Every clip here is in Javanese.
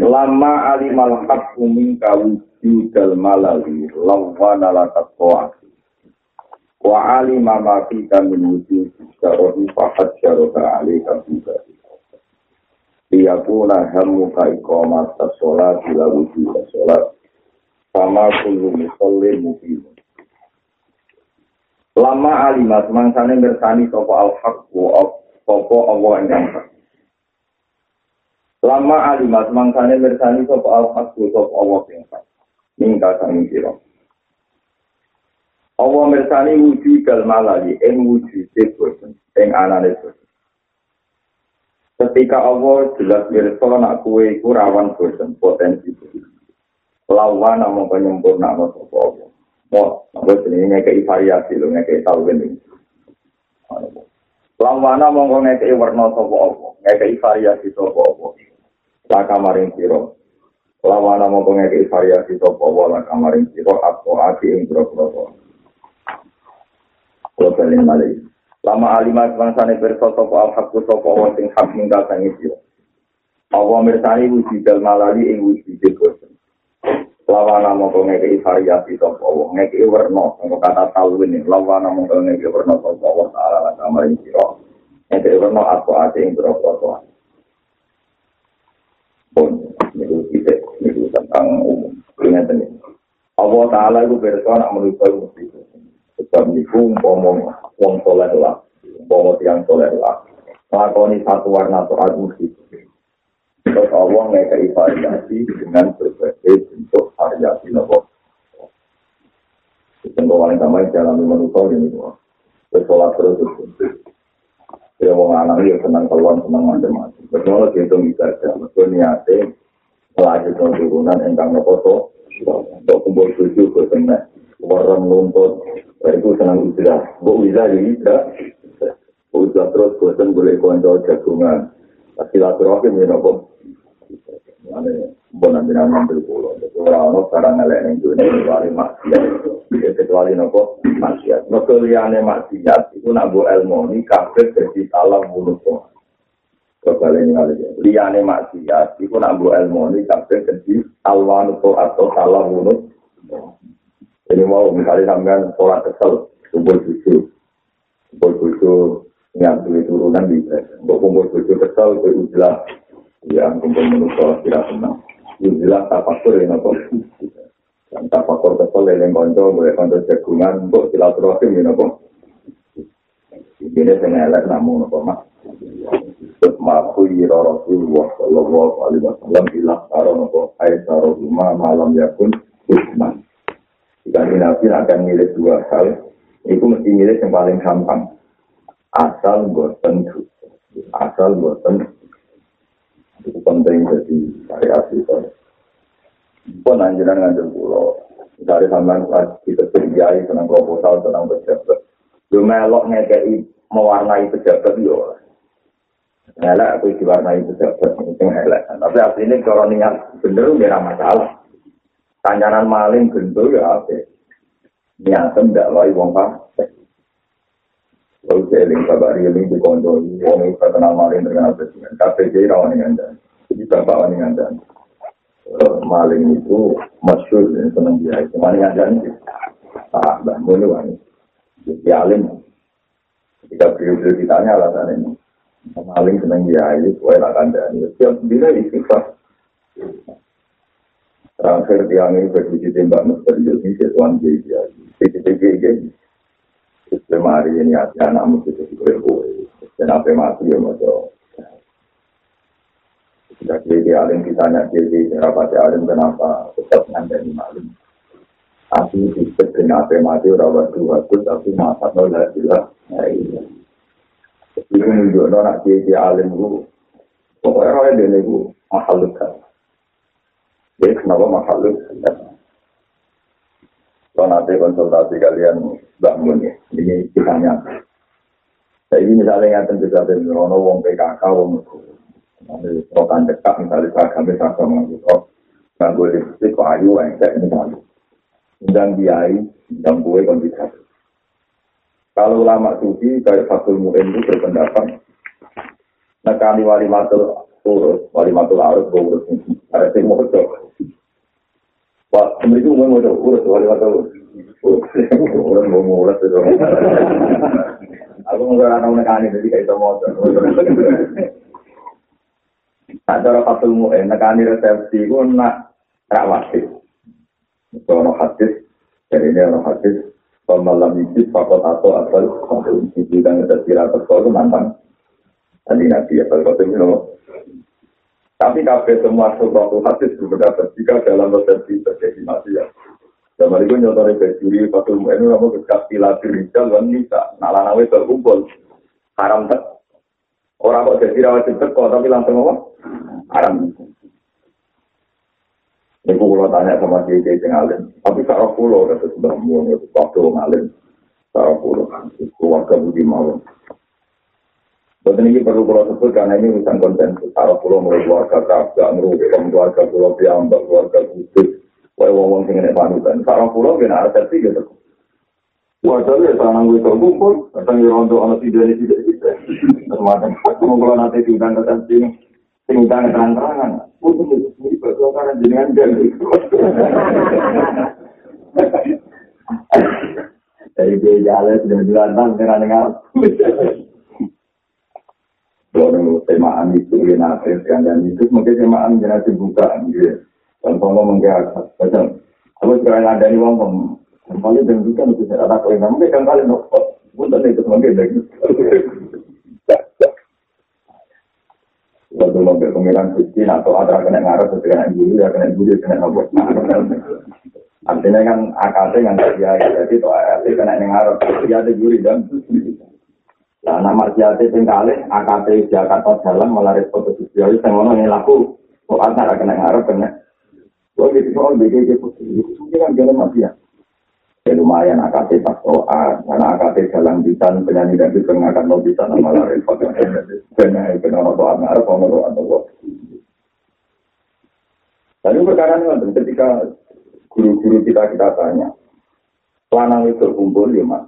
Lama alimal haqqu minka wujudal malali lawana lakat to'ati. Wa alima ma fika min wujud syarodi fahad syaroda alika juga. Iyakuna hammuka ikomat sholat bila wujud sholat. Sama kullu musallin mubin. Lama alimat mangsane bersani sopo al-haqqu sopo Allah yang hak. Lama alimat mangsane bersani sop al hakku sop Allah sing hak. Mingka sami sira. Allah mersani wujud kal malali en wujud bosen ing anane bosen. Ketika Allah jelas mirsa nak kue iku rawan bosen potensi. Lawan namung penyempurna sapa Allah. Mo, apa jenenge ngekei variasi lho ngekei tau ini. Lawana mongko ngekei warna sapa apa, ngekei variasi sapa apa. Laka maring siro. Lawana mongko ngeki variasi topo wa laka maring siro atau ati ing bro-bro. Kulo balik malih. Lama alimat bangsane berso topo al-hakku topo wa sing hak minggal sangi siro. Allah mirsani wujudal malali ing wujudil bosen. Lawana mongko ngeki variasi topo wa ngeki werno. Mongko kata ini. Lawana mongko ngeki werno topo wa ta'ala laka maring siro. Ngeki werno atau ati ing bro-bro. Pun itu tidak itu tentang umum. Ingat ini. Allah Taala itu bersoal nak menuju mesti sebab itu ngomong wong soleh lah ngomong tiang soleh lah. Melakoni satu warna atau agusi terus Allah ngekei variasi dengan berbagai bentuk variasi nopo. Itu paling sama yang dalam manusia ini bersolat terus Ya mau anak ya senang keluar senang macam-macam. Betul dia itu bisa aja. Betul niatnya melanjutkan turunan engkang nopo untuk kumpul tujuh ke sana. Warang lumpur. Itu senang istilah. Bu bisa. Bu bisa terus bosan boleh konco jagungan. Silaturahim ya nopo. Ane bon nanti nang ngambil pulau. Orang sekarang ngelak yang dunia kecuali maksiat. Kecuali nopo maksiat. Nopo liane maksiat itu nak bu ilmu ini kafir jadi salah mulut kok. Kembali ini kali ya. Liane maksiat itu nak bu ilmu ini kafir jadi alwan atau salah mulut. Jadi mau misalnya sampean sholat kesel, kumpul susu, kumpul susu, nyantui turunan bisa. Kumpul susu kesel, itu jelas yang kumpul manusia tidak senang. Itu jelas tafakur ya nopo. Dan tafakur kesel yang konco, boleh konco jagungan, untuk silaturahim ya nopo. Ini saya elek namun nopo mas. Terus maku ira Rasulullah sallallahu alaihi wasallam ilah karo nopo ayat karo rumah malam yakun hikmah. Jika Nabi akan milih dua hal, itu mesti milih yang paling gampang. Asal bosan asal bosan itu penting jadi variasi itu. Pun anjuran ngajar pulau. Dari sampean kita berjaya tentang proposal tentang pejabat. Yo melok ngekei mewarnai pejabat yo. Elek aku diwarnai pejabat itu elek. Tapi aslinya kalau niat bener nggak masalah. Kancanan maling gendul ya apa? Niat tidak lagi wong pak. Lalu seling kabar ini di kondo, wong itu kenal maling dengan presiden. KPJ rawan dengan dan, jadi bapak rawan dengan dan. Maling itu masyur dan senang dia. Cuma dengan dan ah, bah, boleh wani. Jadi alim. Ketika beliau-beliau ditanya alasan ini, maling senang dia itu, wah lah dan. Setiap bila istighfar. Terakhir tiang ini berwujud tembak misterius ini sesuatu dia. CCTV ini. Sistem hari ini ada anak mesti itu Dan apa mati ya macam. Ketika dia alim ditanya jadi kenapa dia alim kenapa tetap ngandani malim. Tapi disebut dengan apa mati orang berdua itu tapi masa nolak bila. Ya iya. Itu menunjukkan anak dia alim itu. Pokoknya orang dia itu mahal dekat. Jadi kenapa makhluk? Kalau nanti konsultasi kalian bangun ya, ini kitanya. Jadi misalnya yang tentu saja Rono wong PKK wong nanti rokan dekat misalnya saya kami sama mengaku nggak boleh listrik kok ayu yang saya misalnya undang biayai undang gue kondisi kalau ulama sufi kayak Fatul Mu'in itu berpendapat. Nah wali matul urus wali matul arus gue urus ada sih mau Wah, mereka umum mau urus wali matul urus mau urus itu Aku nggak ada nekani jadi kayak itu mau. Nah, cara fatul mu'in, nekani resepsi itu nak rawatib. Itu ada hadis, jadi ini ada hadis, pemalam itu fakot atau asal itu dan terkira terkau itu mantan. Tadi nabi ya, kalau itu Tapi kabeh semua suatu hadis berpendapat jika dalam resepsi terjadi maksiat. Zaman itu nyotori bejuri fatul mu'in itu kamu kekas pilar rijal dan nisa. Nalana itu terkumpul. Haram tak. Orang kok jadi rawat kok tapi langsung apa? Haram. Ini kalau tanya sama dia dia ngalim. Tapi cara pulau kata mulai waktu ngalim. Cara pulau keluarga budi malam. Betul ini perlu pulau sebut karena ini urusan konsensus. Cara pulau mulai keluarga kerja, merugi keluarga pulau piambak, keluarga khusus. Kaya wong-wong sing nek panutan. Sarang pulau kena resepsi gitu. Wajar ya tanang gue terkumpul, kadang ya untuk anak tidak ini tidak bisa. Termasuk aku mau kalau nanti diundang ke resepsi ini, utang terang-terangan. Untuk ini persoalan jenengan jadi. Dari dia jalan sudah dilantang dengan dengar. Kalau temaan itu, ya nanti, dan itu mungkin temaan jangan dibuka, gitu. Dan kalau menggerak, macam aku sekarang ada di uang pem, kembali dan juga itu saya ada kau yang mungkin kali nopo, bukan itu mungkin lagi. Waktu mobil pemilihan suci atau ada kena ngarep, atau kena guru, ya kena guru, kena nopo. Artinya kan AKT yang dia jadi itu AKT kena ngarep, dia ada guru dan Nah, nama siate tinggalin AKT Jakarta Jalan melaris foto sosial, yang ngono yang laku, kok antara kena ngarep kena. Kalau gitu soal BGG putih, itu kan jalan mafia. Ya lumayan AKT pas OA, karena AKT jalan bisan, penyanyi dan bisa ngangkat no bisa nama lari pakai penyanyi penyanyi atau anak atau mau atau Lalu perkara ini ketika guru-guru kita kita tanya, lanang itu kumpul ya mas,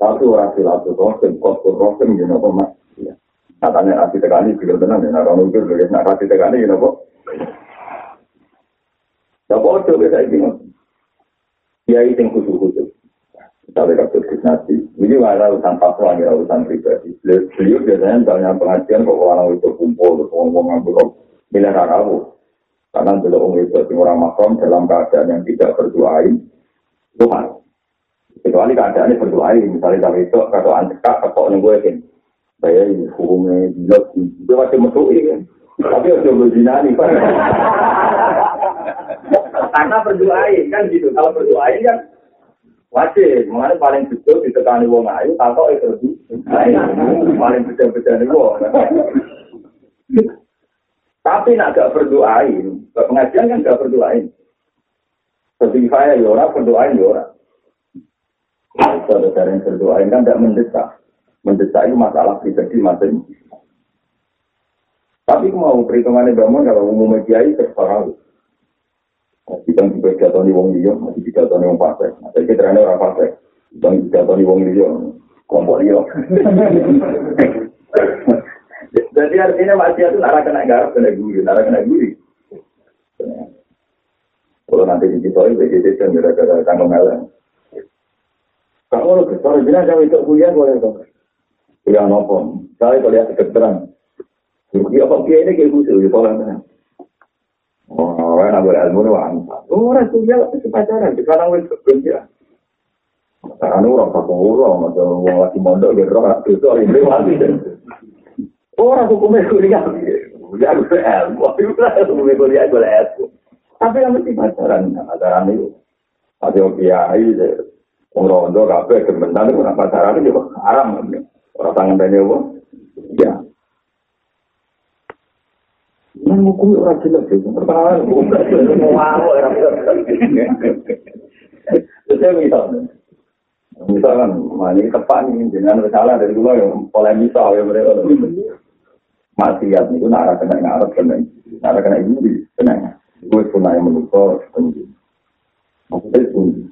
tapi orang silatul rohim, kotor rohim, you know, mas. Katanya nanti tekani, bila tenang, ya, nah, kalau itu, nak kasih tekani, you know, Ya bodoh beda ini. Ya itu yang khusus-khusus. Misalnya kasus kisnasi. Ini ada urusan fatwa, ini urusan pribadi. Beliau biasanya misalnya pengajian kok orang itu kumpul, ngomong ngomong milih rarawu. Karena orang itu orang makrom dalam keadaan yang tidak berdoain Tuhan. Kecuali keadaannya berdoain, misalnya tapi itu kalau antekak, kalau gue yakin. Saya hukumnya, dia masih mesui kan. Tapi udah berzinani, Pak. Karena berdoain kan gitu. Kalau berdoain kan wajib. Mengenai paling betul ditekani wong ayu, tato itu lebih. Paling betul-betul nih wong. Tapi nak gak berdoain, pengajian kan gak berdoain. Seperti saya, ya orang berdoain, ya orang. Saudara yang berdoain kan tidak mendesak. Mendesak itu masalah pribadi masing Tapi mau perhitungannya bangun kalau umumnya kiai terserah. Kita juga jatuhnya wong liya, masih dijatuhnya wong pasek. Nah, saya kira ini orang pasek. Kita dijatuhnya wong liya, kelompok liya. Jadi artinya masih itu nara kena garap, kena guri, nara kena guri. Kalau nanti di situ itu jadi kan gara-gara tanggung melang. Kalau kalau bilang jauh itu kuliah boleh dong. Kuliah nopo. Saya kalau lihat kedokteran. Ya kok ini kayak gitu, ya kalau Oh, enak boleh ilmu nih wang. Oh, orang tuh ya itu pacaran. Sekarang wes kerja. Sekarang orang satu orang, atau orang lagi mondok di roh, itu orang ini mati. Orang hukumnya kuliah. Ya, gue ilmu. Hukumnya kuliah, gue ilmu. Tapi yang mesti pacaran. Pacaran itu. Ada kiai, orang rondo, kafe, kementan, itu pacaran itu haram. Orang tangan tanya, ya. Nang hukum ora jelas itu. Pertanyaan hukum mau apa ora jelas. Misalkan, ini tepat nih, jangan salah dari dulu yang polemis ya mereka. Maksiat itu nara kena ngarep kena, nara kena ini kena. Gue pun yang menukar tinggi. Maksudnya tinggi.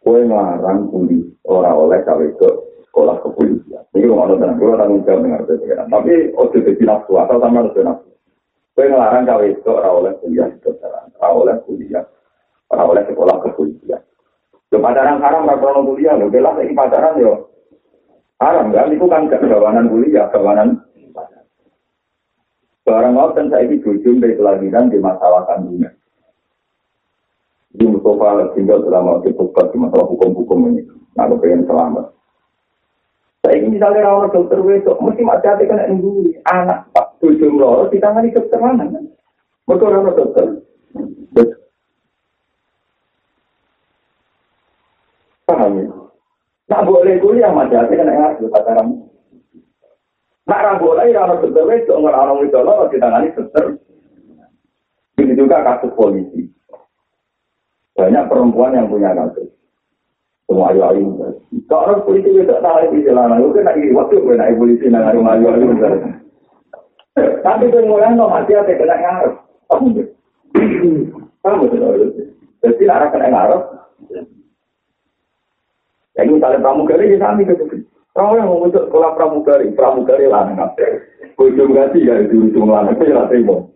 Gue ngarang kuli orang oleh cawe ke sekolah kepolisian. Ini gue mau nonton, gue orang jauh dengar Tapi, oh jadi nafsu, atau sama harus nafsu. Kue ngelarang cawe itu ora oleh kuliah kedokteran, ora oleh kuliah, ora oleh sekolah kepolisian. Lo pacaran haram ora krono kuliah, lo bela ini pacaran yo haram kan? Itu kan kegawanan kuliah, kegawanan Barang mau kan saya ini jujur dari kelahiran di masalah kandungan. Di Mustafa tinggal selama di di masalah hukum-hukum ini. Nah, pengen selamat. Saya ini misalnya rawat dokter besok, mesti hati kena ibu anak pak tujuh loro di tangan dokter mana? Mereka rawat dokter. Paham ya? Nak boleh kuliah mati hati kena ngasih pacaran. Nak ra boleh rawat dokter besok, nggak orang itu loro di tangan dokter. Ini juga kasus polisi. Banyak perempuan yang punya kasus. semua ayu ayu kok orang polisi itu tak tahu di jalan. Itu kan lagi waktu gue naik polisi nang ayu ayu tapi gue mulai no mati apa kena ngarep kamu betul jadi arah kena ngarep ya ini misalnya pramugari di sana gitu Kau yang mengutuk sekolah pramugari, pramugari lah nggak Ujung gaji ya itu lanang itu ya terima.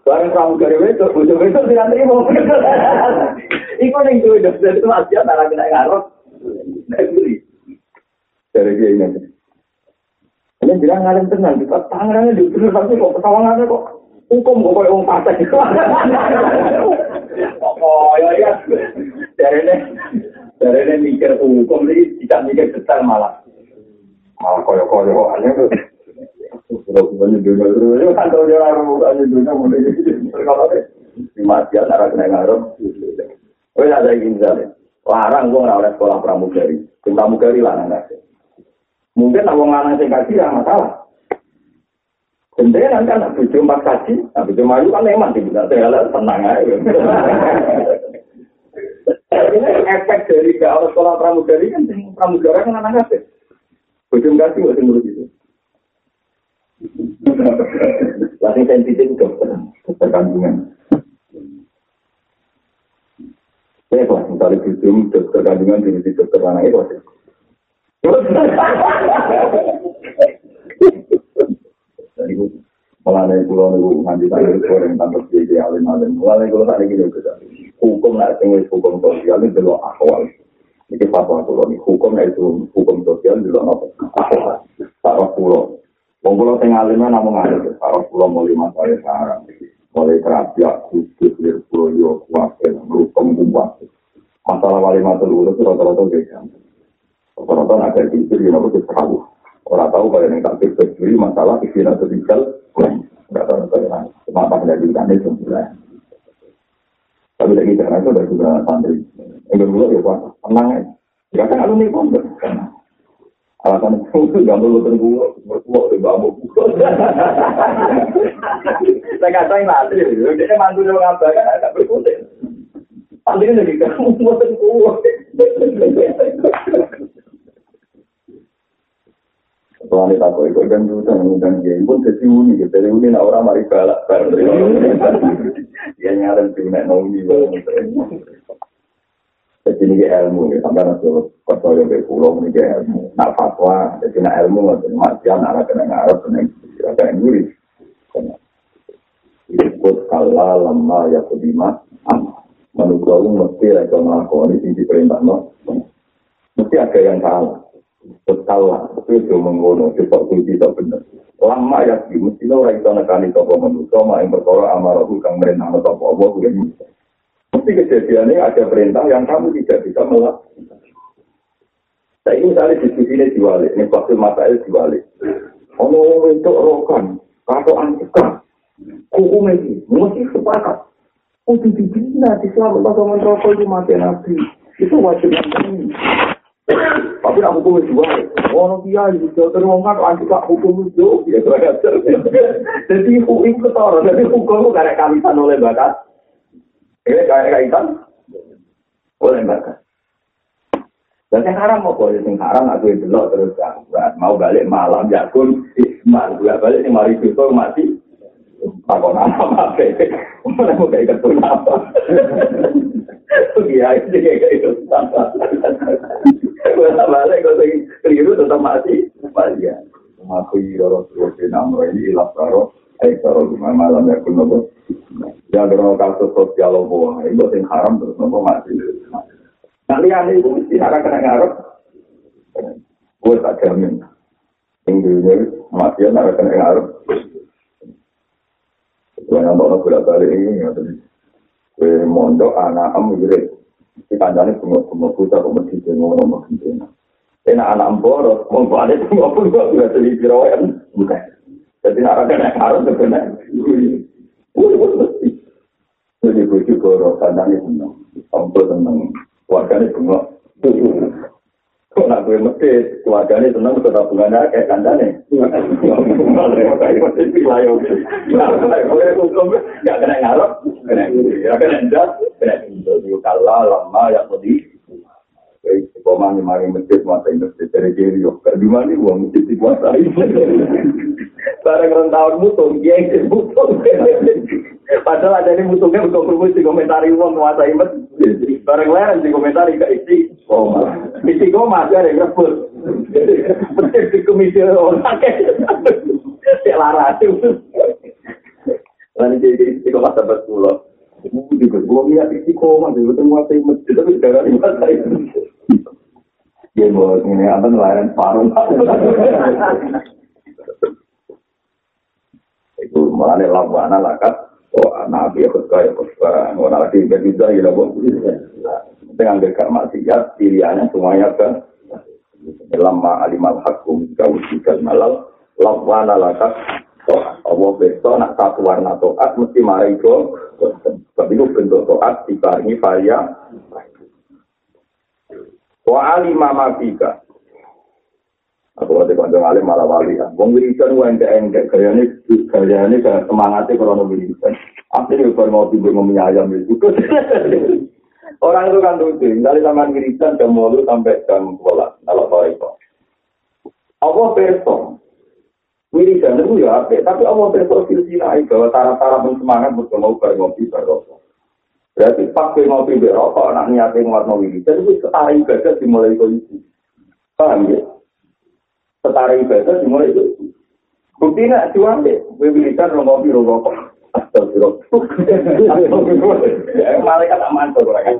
Barang pramugari itu, ujung itu tidak terima. Iku ning duwe dokter itu masih kena ngarep. Nek beli. Dari dia ini. Ini bilang ngalim tenang, kita tangannya di bener tapi kok ketawangannya kok hukum kok kayak orang pasek dunia kalau ada ingin misalnya, larang gue nggak oleh sekolah pramugari, pramugari larang nggak Mungkin nak wong lanang sing kaji ya masalah. Gendenan kan bojo empat kaji, nak bojo mayu kan memang tidak segala tenang aja. Efek dari gak oleh sekolah pramugari kan pramugara kan anak kaji. Bojo kaji nggak menurut itu. Lagi sensitif dokter, dokter kandungan. Ya, kelas misalnya visum, dokter kandungan, di dokter anak itu. Jadi, mulai pulau niku nganti tadi goreng tanpa jadi alim alim. Mulai kalau tadi gini juga, hukum nak tinggal hukum sosial itu dulu awal. Ini fatwa pulau nih, hukum itu hukum sosial dulu apa? Awal. Taruh pulau. Wong pulau tengah alimnya namun ada, taruh pulau mau lima saya sekarang. mulai kerapia, khusus, lirpuyo, wakil, hukum kuat. Masalah wali urut itu rata-rata beda. Rata-rata ada di istri, yang harus terlalu. Orang tahu kalau yang tak berdiri masalah istri atau tinggal, rata-rata yang semata menjadikan itu sebenarnya. Tapi lagi itu ada juga santri. Yang kedua ya Pak, tenang ya. Ya kan alumni pondok. Alasan itu gak perlu terbuka berbuat di bambu saya kata yang mati. Dia mantu dia mengabarkan agak berkutik pantai lagi. Kamu mau terbuka Tuhan itu aku ikut dan juga mengundang dia pun sesi uni gitu. Dari uni nak orang mari balak balak. Dia nyaran sih nak nongni banget. Jadi ini ilmu, ya. sampai nanti kota yang dari pulau ini ilmu. Nak fatwa, jadi nak ilmu, nanti matian, arah kena ngarep, kena kena nguri. Ikut kala lama ya kedima, menurut aku mesti mereka melakukan ini perintah no. Mesti ada yang salah. Betul lah, itu itu menggono, itu kunci itu benar. Lama ya, mesti orang itu nekani toko manusia, mak yang berkorok amarah kang merintah toko Allah, Mesti kejadiannya ada perintah yang kamu tidak bisa melakukan. Saya ini misalnya diskusi ini diwalik, ini waktu masalah diwalik. Ono untuk rokan, atau antika, hukum ini mesti sepakat. Oh, di dibina di selamat atau merokok itu mati nabi. Itu wajib nabi. Tapi aku hukum itu dua. Oh, iya, itu terus ngomong anti tak hukum itu. Ya, jadi hukum itu toro. Jadi hukum itu karena kalisan oleh bakat. Ini kayak kaitan oleh bakat. Dan yang haram mau boleh yang haram aku itu loh terus mau balik malam ya pun ismal gue balik nih mari itu mati apa nama apa mana mau kayak gitu apa iya itu kayak gitu gue balik kau lagi keliru tetap mati mati ya mati terus di nama ini ilah taruh eh di malam ya pun nopo ya kalau kasus sosial lobo itu yang haram terus nopo mati Nah, liane itu mesti arah kena ngarep. Gue tak jamin. Tingginya mati arah kena ngarep. Gue nambah bolak balik ini, gue mondok anak am gitu. Di kandangnya semua semua putar kok mesti jengo nomor sempurna. Enak anak boros, mau balik semua pun gue sudah jadi pirawan, bukan. Jadi arah kena ngarep sebenarnya. Gue mesti. Gue juga kandangnya senang, ampun senang. keluarganya bengok. Kok nak gue mesti keluarganya senang ke tabungannya kayak kandane. Gak kena ngarep, kena ya kena jas, kena itu kalah lama ya tadi. Koma mari masjid masa masjid dari kiri yo. Di mana uang masjid dikuasai. Barang rentauan mutung, dia yang mutung. Padahal ada ini mutungnya untuk rumus di komentari uang menguasai masjid. Barang lain di komentari ke isi. Isi koma ada yang rebut. Di komisi orang kayak laras itu. Lalu jadi isi koma sahabat pulau. Juga, gue lihat isi koma, gue menguasai masjid, tapi sekarang menguasai masjid. Ya, bos, ini apa nelayan paruh. Itu malah lawan lakat. Oh, nabi ikut kaya khusbah. Oh, lagi berbeda ya, bos. Dengan dekat maksiat, pilihannya semuanya ke lama alimal hakum kau juga malal lawana lakat Allah besok nak satu warna toat mesti mari itu sebab itu bentuk toat dibarengi varia Wa alima mafika. Aku ada kandang alim malah wali kan. Wong wiridan wa ente ente gayane gayane kayak semangatnya kalau wiridan. Akhirnya kalau mau tidur ngomong ayam itu. Orang itu kan lucu. Dari zaman wiridan jam mulu sampai jam sekolah. Kalau tahu itu. Allah perso. Wiridan itu ya apa? Tapi Allah perso silsilah bahwa tara-tara semangat untuk mau ngopi berrokok. Berarti pakai ngopi berokok, anak niatnya warna wiridan itu setara ibadah dimulai itu. Paham ya? Setara ibadah dimulai itu. Bukti nak cuan deh, wiridan ngopi rokok. Astagfirullah. Malaikat aman tuh orang.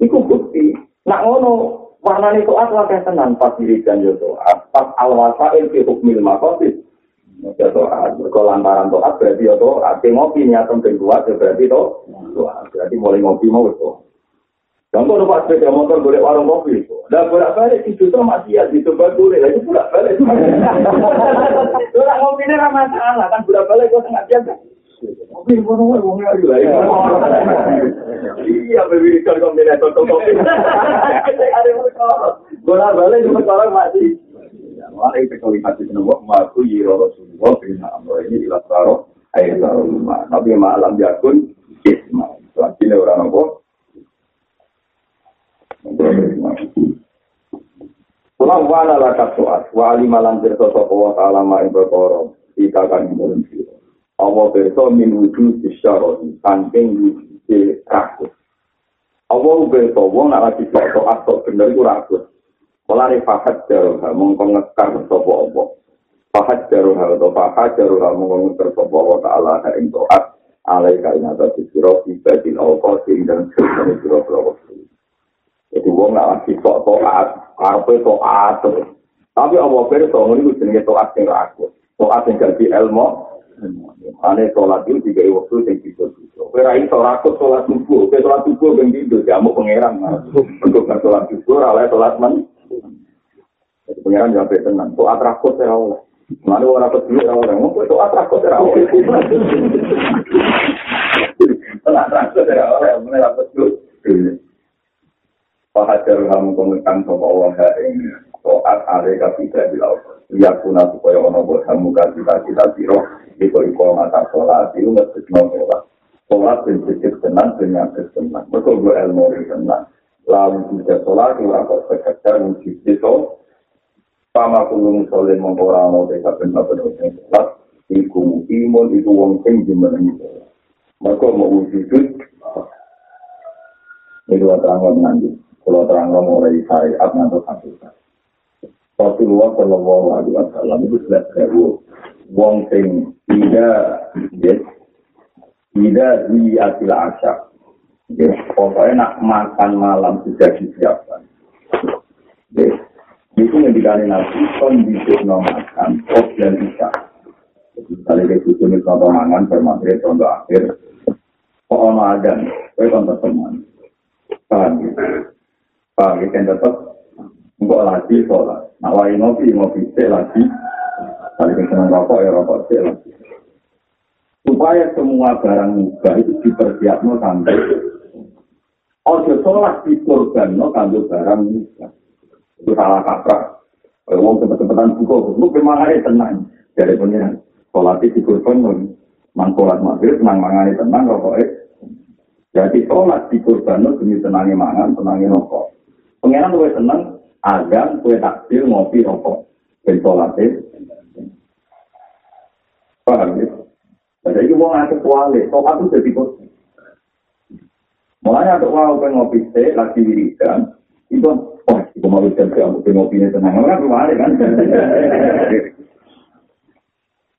Iku bukti. Nak ngono warna itu apa kayak tenan pas wiridan yo Pas al-wasa ilfi hukmil. Ya toat, kalau lantaran toat berarti ya toat. ngopi niatan ben kuat ya berarti to. Berarti mulai ngopi mau Contoh numpak sepeda motor boleh warung kopi. Dan bolak balik itu tuh masih ya dicoba boleh. Lagi bolak balik. Bolak ngopi ini ramah salah kan bolak balik kok tengah jam. Kopi mana mau ngomong lagi lah. Iya, bebirikan kombinator kopi. Ada bolak balik cuma orang masih. Wala itu kalau lihat di sana, maku yiro Rasulullah bina amro ini ilah taro air taro rumah. Nabi malam jakun isma. Selanjutnya orang apa? Pulang wana lakat soat, wa alimalan berso sopo wa ta'ala ma'in berkoro, ika kan imulun siro. Allah berso min wujud isyaroti, saking wujud rakus. Allah berso, wong nak lagi soat, sok bener itu rakus. Mulane fahat jaruha mongko ngekar sapa apa. Fahat jaruha atau fahat jaruha mongko ngekar sapa wa ta'ala ha ing taat alai ka ing atas sira ibadin apa sing dan sing sira Jadi wong nak lagi tok taat, karepe taat. Tapi apa perso ngono iku jenenge taat sing ragu. Taat sing ganti ilmu. Ane sholat itu tiga waktu yang bisa bisa. Kira iso rakut sholat subuh, kira sholat subuh yang tidur, jamu pangeran. Untuk sholat subuh, alai sholat men. Jadi pengiran jawab tenang. Kok atrakot ya Allah? Mana orang kecil ya Allah? Mau itu atrakot ya Allah? Tenang atrakot ya Allah. Mulai lapet dulu. Fahajar kamu komentan sama Allah ini. Soat ale kapita di laut. Lihat kuna supaya ono buat kamu kasih kita siro. Iko iko mata sholat. Itu nggak sholat. Sholat prinsip tenang dengan kesenang. Betul gue ilmu tenang. Lalu juga sholat. Itu aku sekejar wujud itu. Sama kulung sholat mengkorang. Desa benar-benar sholat. Iku imun itu wong sing jimeneng itu. Mereka mau wujud. Ini dua terang nanti. Kalau terang mulai syariat ngantuk hakikat. Rasulullah Shallallahu Alaihi Wasallam itu sudah sewu wong sing tidak ya tidak di asil asyak ya pokoknya nak makan malam sudah disiapkan. Ya itu yang dikali nabi kondisi makan kok dan jadi kali itu ini contoh mangan bermateri contoh akhir. Kok ono ada kau contoh teman. Paham? ya paham ya kan tetap enggak lagi sholat Awalnya ngopi, ngopi cek lagi. Kali senang rokok ya rokok cek lagi. Supaya semua barang muka itu dipersiapkan sampai Ojo sholat di korban, no kandung barang muka. Itu salah kaprah. Kalau mau cepet-cepetan buka, lu memang tenang. Jadi punya sholat di korban, mang sholat maghrib, tenang mangani tenang, rokoknya. Jadi sholat di korban, no demi tenangnya mangan, tenangnya rokok. Pengenan lu tenang, agan kue takdir ngopi rokok ben sholatin paham ya? Jadi itu mau ngasih kuali sholat itu jadi kos. Mulanya untuk wow pengen ngopi teh lagi wiridan itu oh itu mau ke aku pengen ngopi tenang. Kan kuali kan?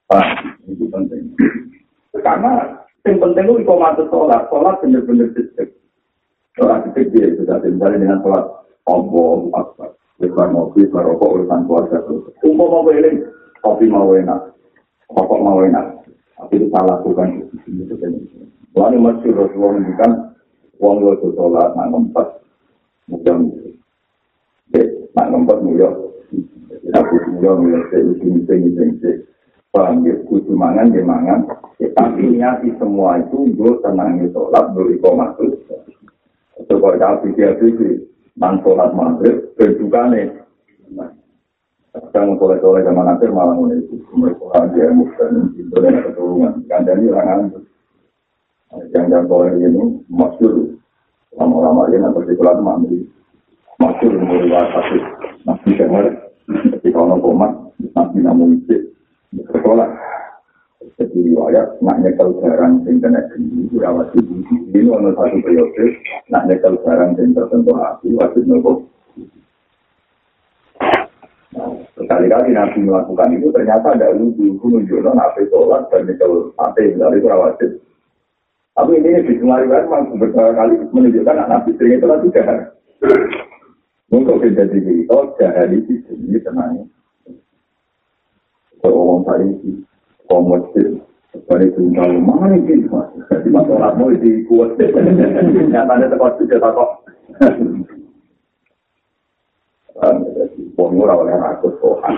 Pak, itu penting. Karena yang penting itu ikomatu sholat, sholat benar-benar detik. Sholat detik dia sudah misalnya dengan sholat Allah Akbar. Lebar mobil, merokok, urusan keluarga. Umpo mau eling, kopi mau enak, rokok mau enak. Tapi itu salah bukan itu kan. Lalu masih Rasulullah menunjukkan uang lo itu sholat, nak ngempet, mudah nak ngempet mudah. Aku mudah mudah saya ini ini ini Paham ya, kudu mangan, dia mangan. Tapi niati semua itu, gue tenangnya sholat, gue ikomah itu. Coba tapi dia pikir, nang sholat maghrib berdukane kadang soleh-soleh zaman akhir malah mulai itu mereka dia muslim itu dan keturunan kandani orang antus jangan soleh ini masyur. Lama-lama ini nanti sekolah mandi. Masyur mulai wasati nabi dengar ketika orang komat nabi namun isi sekolah jadi riwayat nak nyekel barang sing kena geni ora wajib ini ono satu periode nak nyekel barang sing tertentu hati wajib nopo Sekali-kali Nabi melakukan itu ternyata ada lucu, itu menunjukkan nabi sholat dan nyekel hati, dari itu wajib. Tapi ini di kan memang beberapa kali menunjukkan anak Nabi sering itu lagi jahat. Untuk menjadi itu, jahat di sini tenang. Kalau orang tadi komodir dari tunggal mana ini di masalah mau di kuat nyatanya tempat juga tak kok Wong ora oleh rakus soat.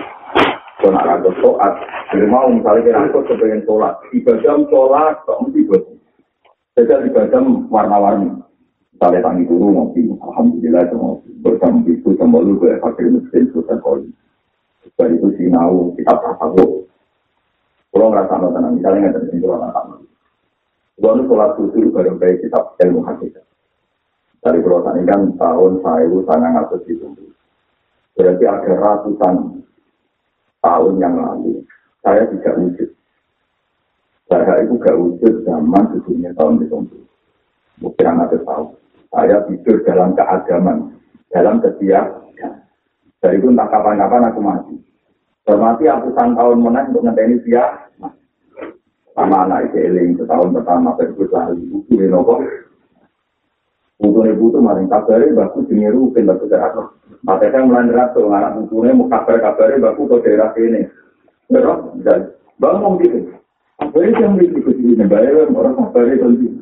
Kau nak rakus soat, jadi mau misalnya kita rakus kepengen sholat, tiga jam sholat, kok mesti buat. Jadi tiga warna-warni. Misalnya tangi dulu ngopi, alhamdulillah itu ngopi. Bersama itu sama lu gue pakai mesin susah koli. Dari itu sinau kita tasawuf. Kalau ngerasa no tenang, misalnya nggak ada di luar anak Gua nu sholat susu bareng baik kitab ilmu hakikat. Dari pulau tani kan tahun saya sangat ngatur itu. Berarti ada ratusan tahun yang lalu saya tidak wujud. Saya itu gak wujud zaman sebelumnya tahun itu. Mungkin anak tahu. Saya tidur dalam keagaman, dalam setiap. Dari itu entah kapan-kapan aku mati. Hormati ratusan tahun menang untuk ngenteni dia. Sama anak itu eling setahun pertama berikut lagi. Buku ini nopo. Buku ini butuh maring kabari baku jenis rukin baku jarak. Maka saya mulai ngerasa anak buku ini mau kabar kabari baku ke daerah ini. Berapa? Dan bangun gitu. Apa itu yang begitu sini? Bayar orang kabari tentu.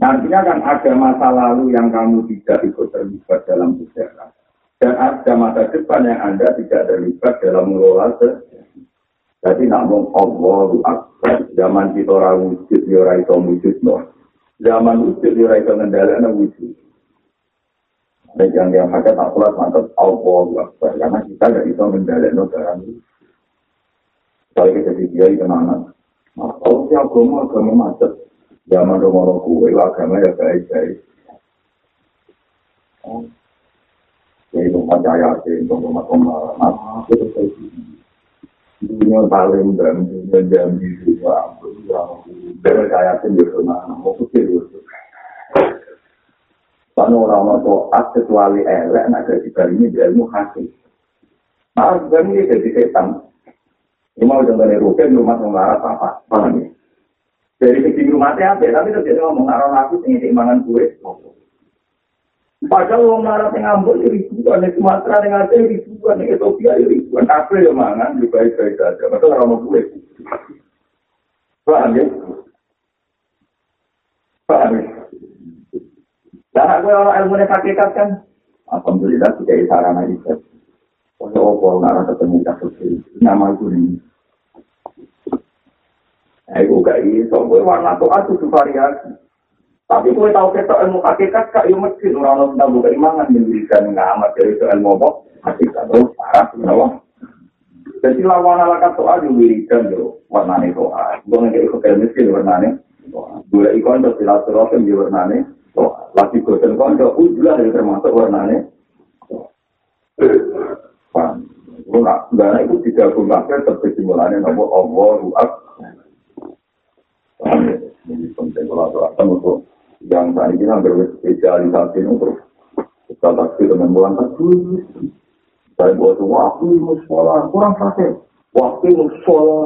Nantinya kan ada masa lalu yang kamu tidak ikut terlibat dalam sejarah. Dan ada masa depan yang Anda tidak terlibat dalam mengelola Jadi namun Allahu Akbar. Zaman kita orang wujud, ya orang itu wujud. No. Zaman wujud, ya orang itu ngendalikan wujud. Dan yang yang hajat tak sholat mantap Allah Akbar. Karena kita tidak bisa mendadak barang itu. Kalau kita jadi kiai kenangan. Nah, kalau si agama agama macet, zaman rumah kue agama ya baik-baik. Jadi rumah jaya sih, rumah rumah rumah itu kayak Dunia paling dan dunia jambi juga, yang jaya sih di rumah, mau kecil itu. Karena orang-orang toat kecuali elek, nak jadi ini ilmu hasil. Nah, ini jadi setan. Ini mau contohnya rukin rumah mengarah apa? Paham ya? Dari segi rumahnya apa? Tapi terus dia ngomong arah aku ini dimangan kue. Padahal orang marah yang ngambul ini ribuan, di Sumatera yang ada ribuan, di Ethiopia ribuan, kafe yang mangan, di baik-baik saja. Maka orang mau kue. Paham ya? Paham ya? Dan aku orang ilmu ini hakikat kan, Alhamdulillah tidak sarana itu. Kalau apa ngarang ketemu kasus ini, nama itu ini. Aku gak iso, warna itu variasi. Tapi gue tahu kita ilmu hakikat, kak ilmu mesin, orang-orang tahu bukan imangan, mendirikan ngamat dari itu ilmu apa, hakikat, terus parah, kenapa? Jadi lawan ala kata toa diwirikan, warnanya toa. Gue nggak ikut ilmu mesin, warnanya Gue ikon terus silaturahim di toa. Lagi gue telepon, ujulah termasuk warnanya Paham? Enggak, enggak itu digabung kabeh terkesimpulannya nomor Allah. Ini penting kalau aturakan untuk yang tadi kita berspesialisasi untuk kita taksi dengan bulan tadi. Saya buat waktu mau sekolah kurang praktek. Waktu mau sekolah.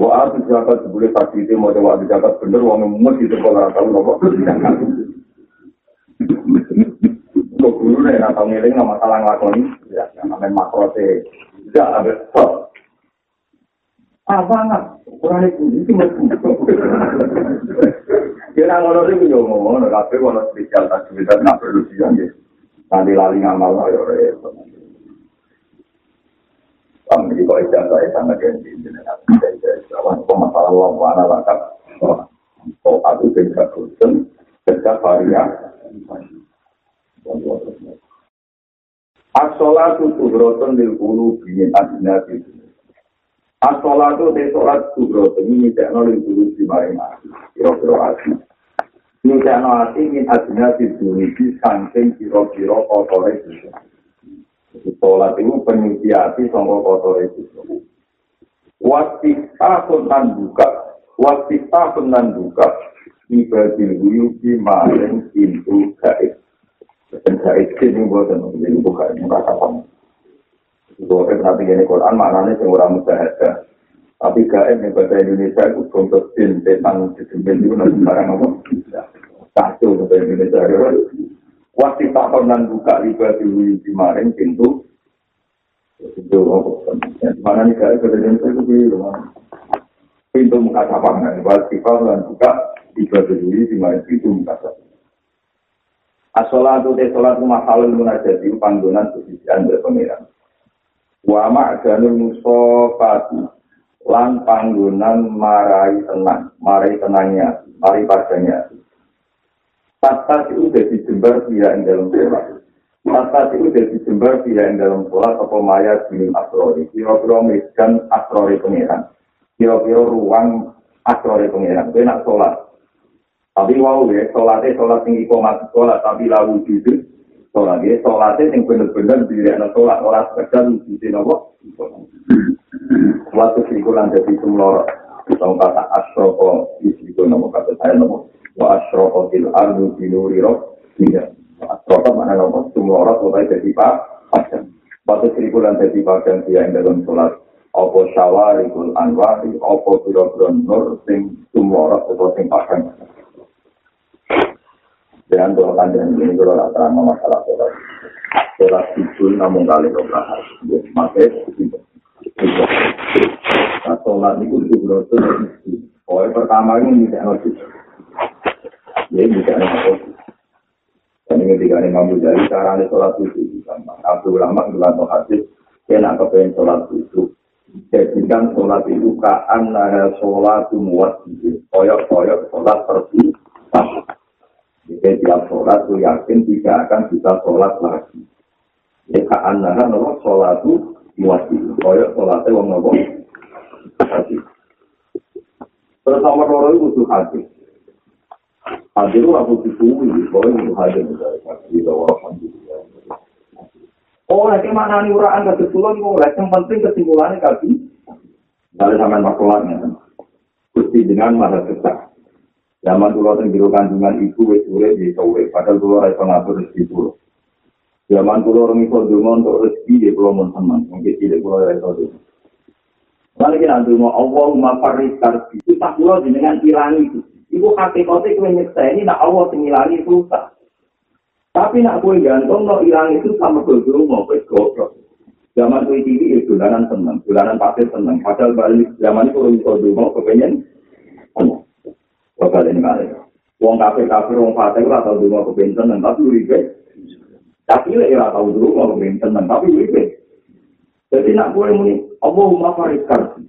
Wah, itu jabat boleh tadi itu mau coba jabat bener, uang emas itu kalau tahu nomor. Kok guru nih, atau ngiling nggak masalah ngelakoni, ya, namanya makro sih, tidak ada stop. Ah, banget, kurang itu, itu masih Kira ngono sih yo ngomong, tapi kalau spesial aktivitas nggak perlu sih kan, nanti lali ngamal ayo repot. Kami di bawah jasa saya sangat ganti, jadi nanti masalah uang mana langkah. Oh, aku tidak bosan, kerja variasi. As-sholatu subroton lil kulu bingin adina bidu. As-sholatu te sholat subroton ini tekno lil kulu bimaring ati. Kiro-kiro ati. Ini tekno ati min adina bidu ini sangking kiro-kiro kotore bidu. Sholat itu penyuci ati sama kotore bidu. Wasita pun nan buka. Wasita pun nan buka. Ibadil wuyuki maring pintu gaib. Dan saya izin ini buat dan menjadi buka ini sama. Kalau kita nanti ini Quran maknanya yang orang mudah Tapi gaib yang bahasa Indonesia itu contoh sin, setan, sesuatu itu nanti barang apa? Satu bahasa Indonesia. Waktu tak pernah buka riba di kemarin pintu. Itu apa? Mana nih gaib bahasa Indonesia itu bilang. Pintu muka sapang. Waktu tak pernah buka riba di kemarin pintu muka sapang. As-sholatu te sholat mahalul munajati panggonan sesisian dari pengiran. Wa ma'ganul musofati lan panggonan marai tenang, marai tenangnya, marai padanya. Tata itu jadi jembar dia yang dalam sholat. Tata itu jadi jembar dia yang dalam sholat apa maya binim asrori. Kira-kira medan asrori pengiran. Kira-kira ruang asrori pengiran. Itu nak sholat. Tapi wow ya, sholatnya sholat tinggi komat sholat, tapi lalu jujur. Sholat ya, sholatnya yang benar-benar diri anak sholat, orang sekedar wujudin apa? Waktu sikulan jadi sumlor, Tong kata asroko, isiku nama kata saya nama, wa asroko til ardu binuri roh, tidak. Asroko mana nama, sumlor, sholat jadi pak, padang. Waktu sikulan jadi padang, dia yang dalam sholat, apa syawarikul anwari, apa biro-biro nur, sing sumlor, atau sing padang. Dengan doa kanjeng ini kalau tidak terang masalah sholat. Sholat itu namun kali beberapa hari. Maka Nah, sholat itu itu Oh, pertama ini tidak ngerti. Ya, tidak ngerti. Dan ini ketika ini mampu dari cara ini sholat itu. Abdul Ulama bilang no hadis, dia nak kepengen sholat itu. Jadikan sholat itu kaan nara sholat muat. Koyok-koyok sholat pergi. Setiap sholat itu yakin tidak akan bisa sholat lagi. Kaan nah nopo sholat itu wajib. Kaya sholatnya wong nopo. Terus nomor loro itu butuh hati. Hati itu aku disuwi, boleh butuh hati. Oh, lagi mana nih uraan kebetulan mulai yang penting kesimpulannya kaki. Dari sampai makulanya. Gusti dengan masa kesah. Zaman dulu yang biru kandungan ibu wis urip di kowe, padahal dulu ora iso ngatur rezeki dulu. Zaman dulu orang iso dungo untuk rezeki di pulau mun teman, mungkin tidak pulau ora iso dungo. Lalu kita dungo Allahumma faris karbi. Itu tak pulau dengan hilang itu. Ibu hakikatnya kue nyeksa ini nak Allah sing ngilangi susah. Tapi nak kue gantung no hilang itu sama dulu mau kue goblok. Zaman kue TV itu dolanan seneng, dolanan pasir seneng. Padahal balik zaman itu orang iso dungo kepengen. Bakal ini kali. Wong kafir kafir wong fatih lah tahu dulu aku pengen tenang tapi uripe. Tapi lah tahu dulu aku pengen tenang tapi uripe. Jadi nak gue muni Allahumma karsi.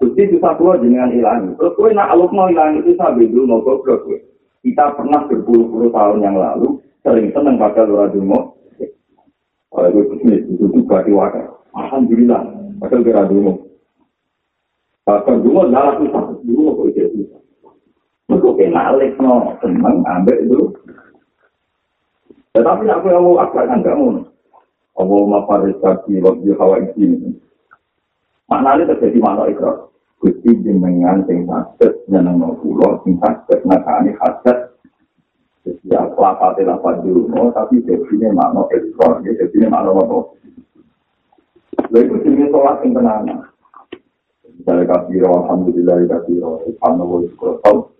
Gusti bisa keluar dengan hilang. Terus gue nak Allah mau hilang itu sambil dulu mau goblok gue. Kita pernah berpuluh-puluh tahun yang lalu sering seneng pada lurah dulu. Kalau gue bisnis itu juga diwakil. Alhamdulillah. Padahal kira dulu. Bahkan dulu adalah susah. Dulu mau gue susah. Mereka kena alik no, seneng ambek itu. Tetapi aku yang mau akal kan mau. Allah mafaris kaki waktu hawa isi. Mana ini terjadi mana ikrar? Gusti jenengan sing sakit nyeneng no pulau, sing sakit nakani haset. Ya, kelapate lapat dulu, tapi jadinya mana ikrar, jadinya mana apa. Lalu jenis sholat yang tenang. Misalnya kafiro, alhamdulillah, subhanallah, subhanallah, ini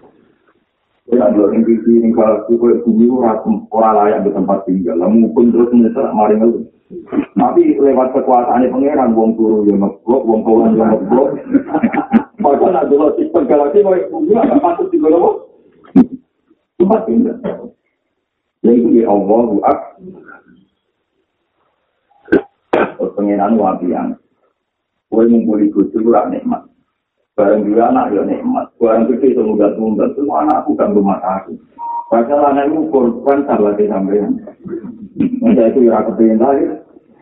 Dua yang di sini kalau kue bumi orang layak di tempat tinggal, lalu pun terus menyetar mari ngeluh. Tapi lewat kekuasaan pangeran wong turu yo ngeblok, wong kulon yo ngeblok. Maka nak dulu sistem galaksi mau bumi agak patut digolo. Tempat tinggal. Ya itu ya Allah buat. Pengiran wabian. Kue ngumpuli kucu kurang nikmat. Barang juga anak ya nikmat. Barang gede itu mudah tunggal. Semua anakku kan rumah aku. Padahal anak itu korban salah di sampean. Masa itu ya kepingin lagi.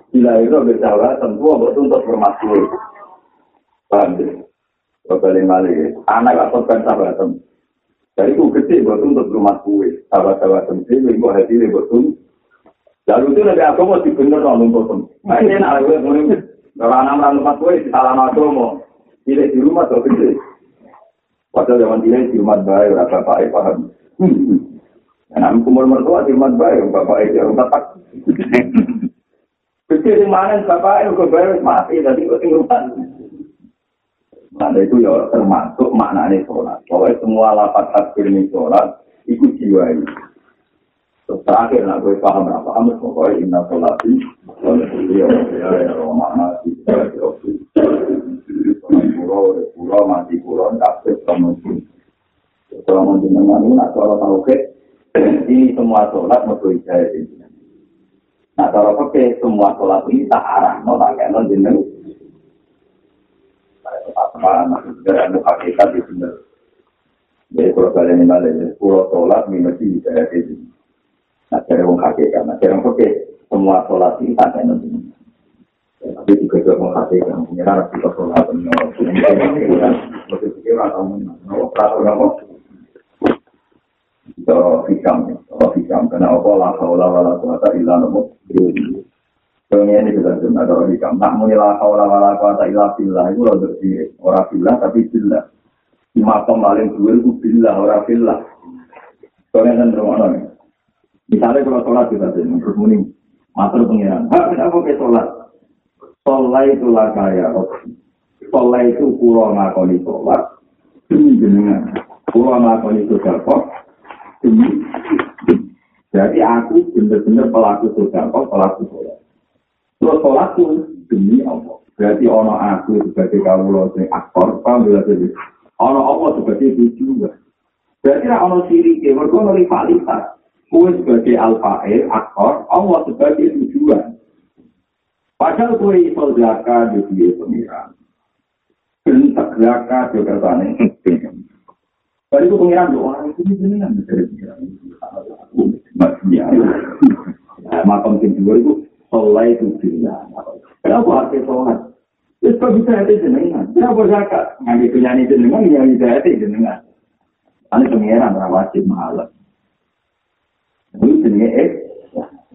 Bila itu bersalah, tentu untuk tuntut bermaksud. Paham ya? Kembali mali. Anak gak korban sahabatan. Jadi itu gede buat tuntut rumah kue. Sahabat-sahabatan sih, ibu hati buat tuntut. Lalu itu lebih aku mau dibener dong. Nah ini anak gue mau Kalau anak rumah kue, di salah mau. Tidak di rumah tuh gede. Padahal zaman tidak di rumah baik, rasa baik, paham. Anak kumul mertua di rumah baik, bapak itu rumah tak. Kecil di mana bapak itu kebayar mati, tadi kok tinggal Nah, itu ya termasuk maknanya sholat. Pokoknya semua lapat takbir ini sholat, itu jiwa ini. Terus terakhir, nah, gue paham berapa kamu, pokoknya inna sholat ini, sholat ini, ya, ya, ya, makna, ya, ya, pulau, pulau, mati pulau, sama Kalau mau jenengan itu, nak kalau tahu ke, ini semua sholat mau ijazah ini. Nah, kalau pakai semua sholat ini tak arah, mau tak kayak non jeneng. Apa, segera ada hakikat di sini. Jadi kalau kalian ini ada pulau sholat, minus di ijazah ini. Nah, cara wong hakikat, nah, cara pakai semua sholat ini tak kayak non jeneng. Tapi juga juga menghasilkan pengiran di sholat dan mesti pikir atau menolak peraturan apa itu hikam itu hikam karena apa? Lah kaulah wala kuasa ilah nopo Pengen ini kita sudah ada hikam tak munilah kaulah wala kuasa ilah billah itu loh dari orang billah tapi billah. Di makom paling dua itu billah orang billah. Soalnya kan rumah misalnya kalau sholat kita terus muni matur pengiran. Hak kenapa ke sholat Solai itu lah kaya Solai itu pulau ngakoni sholat. Demi jenengan. Pulau ngakoni sodakot. Demi. Jadi aku benar-benar pelaku sodakot, pelaku sholat. Terus sholat demi Allah. Berarti ono aku sebagai kawula sing aktor, paham ya jadi. Ono apa sebagai tujuan. Berarti ra ono siri ono rivalitas. Kue sebagai alfair, aktor, Allah sebagai tujuan. Padahal kue iso zakat di dia pengiran. Bentak zakat juga sana. Baru itu pengiran doa itu jenengan dari pengiran. Masih Makam kedua itu Solai itu jenengan. Kenapa arti sholat? Terus kok bisa hati jenengan? Kenapa zakat? Nganyi penyanyi jenengan, nganyi hati jenengan. Ini pengiran wajib malam. Ini jenenge eh,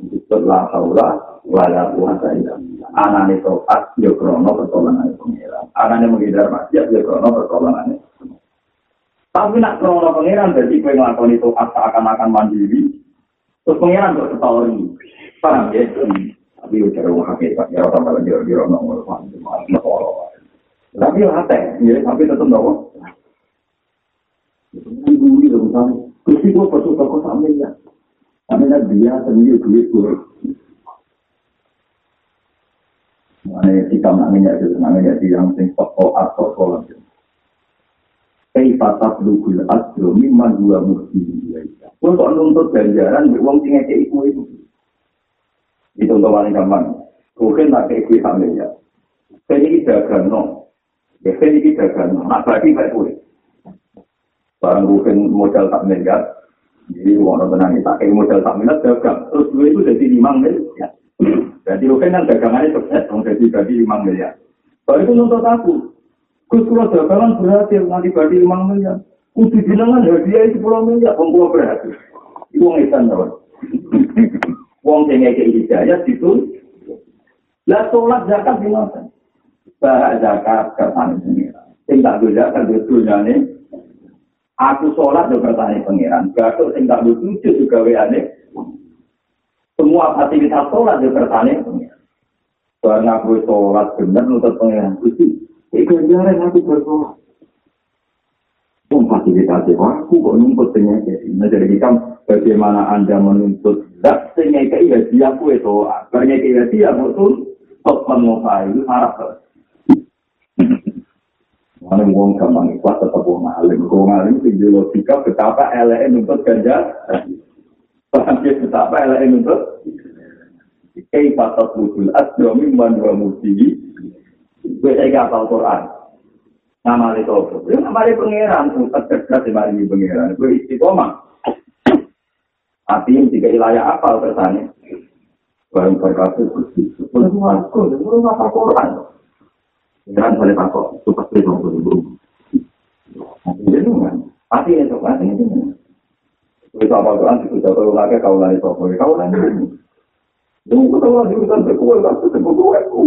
disebutlah haula wala illa billah. Anane toat yo krono pertolongan pengiran. Anane menghindar maksiat yo krono pertolongan. Tapi nak krono pengiran berarti kowe nglakoni toat seakan-akan mandiri. Terus pengiran kok ketahui. Paham ya? Tapi udah rumah hakikat ya kalau dia dia orang ngomong Tapi hati, ya tapi tetap nopo. Ibu ini dong, Kusti gua perlu toko sambil ya. Sambil dia sendiri duit gua. Mana kita namanya itu namanya di yang sing toko atau kolom. Kei patah lugul asro mimman dua mukti. Untuk nuntut ganjaran, uang tinggal kayak itu. Itu untuk paling gampang. Mungkin tak kayak gue sambil ya. Saya ini dagang no. Ya saya ini dagang no. Nah berarti baik gue. Barang mungkin modal tak miliar. Jadi orang tenang tak kayak modal tak miliar dagang. Terus gue itu jadi lima miliar. Jadi mungkin kan dagangannya sukses. Jadi berarti lima miliar. Kalau itu nuntut aku. Gus kalau dagangan berhasil nanti berarti lima miliar. Kudu jenengan hadiah itu pulau miliar. Pembuat berhasil. Itu ngisan tau. Wong sing ngeke hidayah itu lah sholat zakat di mana? Bahak zakat kertane pengiran. Sing tak gue zakat di dunyane. Aku sholat juga kertane pengiran. Gatuk sing gue sujud juga weane. Semua aktivitas sholat kertane pengiran. Barang aku sholat bener nutut pengiran. Gusti, iku jalan aku bersolat. Pun fasilitasi aku kok nuntut penyakit. Nah jadi kita bagaimana anda menuntut zat sehingga kei hadiah kue to akhirnya kei hadiah betul top mengupai harap Mana wong gampang ikhlas tetap wong alim. Wong alim itu logika betapa LN nuntut ganja. Paham ya betapa LN nuntut. Kei patok mutul asdomi man wa mutiji. Gue saya kapal Quran. Nama itu apa? Ya nama itu pangeran. Pusat cerdas di mari pangeran. Gue istiqomah. Artinya jika wilayah apa bertanya? Barang berkata bersih. Boleh aku, boleh apa Quran. Jangan boleh takut, pasti dong belum. Jadi kan, artinya itu artinya itu. Kita apa Quran itu jatuh lagi kau lari toko, kau lari ini. Jangan kita lagi urusan berkuah, aku berkuah aku.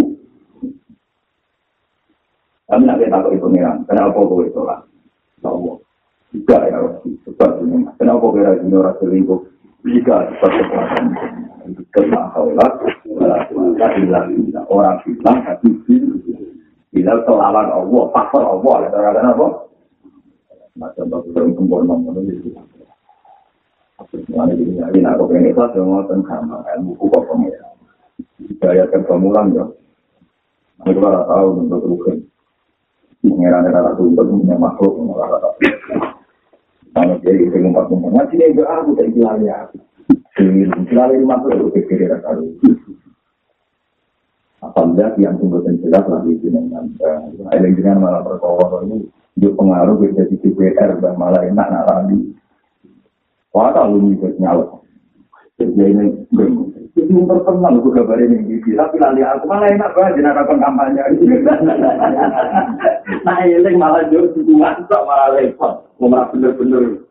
Kami nak kita takut itu ngiran, kenapa kau itu lah? Tahu. Tidak ya, sebab ini. Kenapa kira ini orang selingkuh? jika kekuatan kena kaulah orang bilang tapi bila kelawan Allah faktor Allah ada kata apa macam batu yang sempurna itu Mana ini lagi nak kau pengen kelas yang ngotot sama ilmu kok pengen gaya kepemulan ya Mereka tidak tahu untuk rukun. Pengeran ada tuh untuk punya makhluk, mengarah Kalau jadi itu ngumpat ngumpat, ngaji ini enggak aku tak ya. Selalu lima puluh itu kiri rasa Apabila yang tunggu dan jelas lagi dengan ada dengan malah perkara ini juga pengaruh jadi DPR dan malah enak nak lagi. Wah tahu ini nyala. Jadi ini itu terkenal aku kabar ini. Tapi lali aku malah enak banget jenara kampanye. Nah ini malah jauh dukungan malah repot. Mau bener-bener.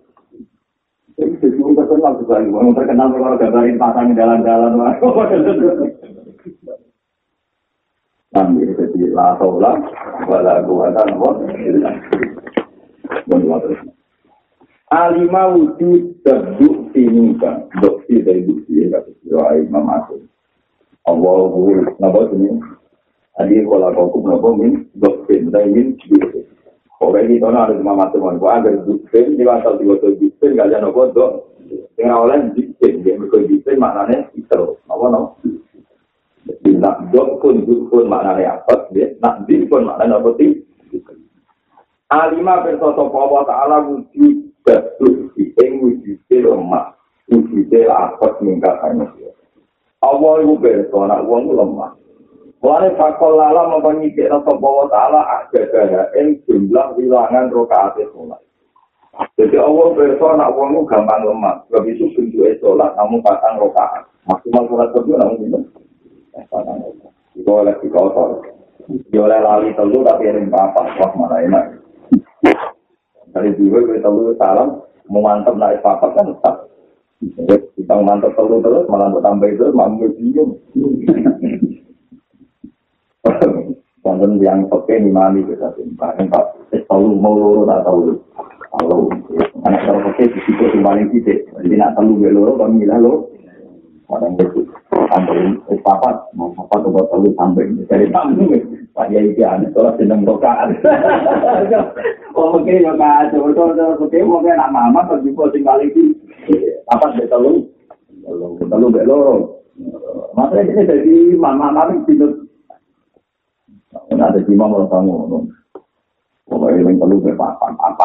Jadi sebelum terkenal juga, mau terkenal kalau gambarin pasang jalan-jalan. Ambil jadi la haula wala quwata illa billah. Alima wujud debuk ini kan, bukti dari bukti ya kata doa Imam Agung. Allah nabo ini. Adi kalau kau kumnabo min bukti dari min bukti. Pokoknya kita harus mematuhi Gua agar dukten, di asal diwakil dukten, gak jangan nopo dok. Yang awalnya dukten, dia berkoi dukten, maknanya itu. Apa no? Jadi nak dok pun duk pun maknanya apa? Ya, nak din pun maknanya apa sih? Alima bersoto Allah Ta'ala wujud betul ing wujud lemah. Wujud apa meningkat manusia. Allah itu berso anak uang lemah. Mulane fakol lala mempengikir sopo Allah Ta'ala ada ing jumlah wilangan rokaat sholat. Jadi Allah berso anak uang gampang lemah. Sebab itu bentuknya sholat namun patang rokaat. Maksimal sholat kedua namun itu. Itu oleh di kotor. Di oleh lali telu tapi ini apa? Wah mana enak. Dari dulu gue telu salam, mau mantep naik papat kan tetap. Kita mantep telu terus, malah bertambah itu, mampu bingung. Konten yang oke nih mami kita simpan. Pak, telu mau loro tak tahu. Kalau anak kalau oke di situ paling titik. Jadi nak telu gue loro, kami lah lo. Kadang itu tambahin es papat, mau papat atau telu tambahin dari tamu. Pak Yai dia aneh, kalau seneng rokaan. Oh mungkin rokaan, coba coba oke mungkin anak mama kalau juga tinggal itu papat dari telu, telu belo. Maksudnya ini dari mama mama tidur. Ada di mama orang tamu. Pokoknya yang telu berpapan, apa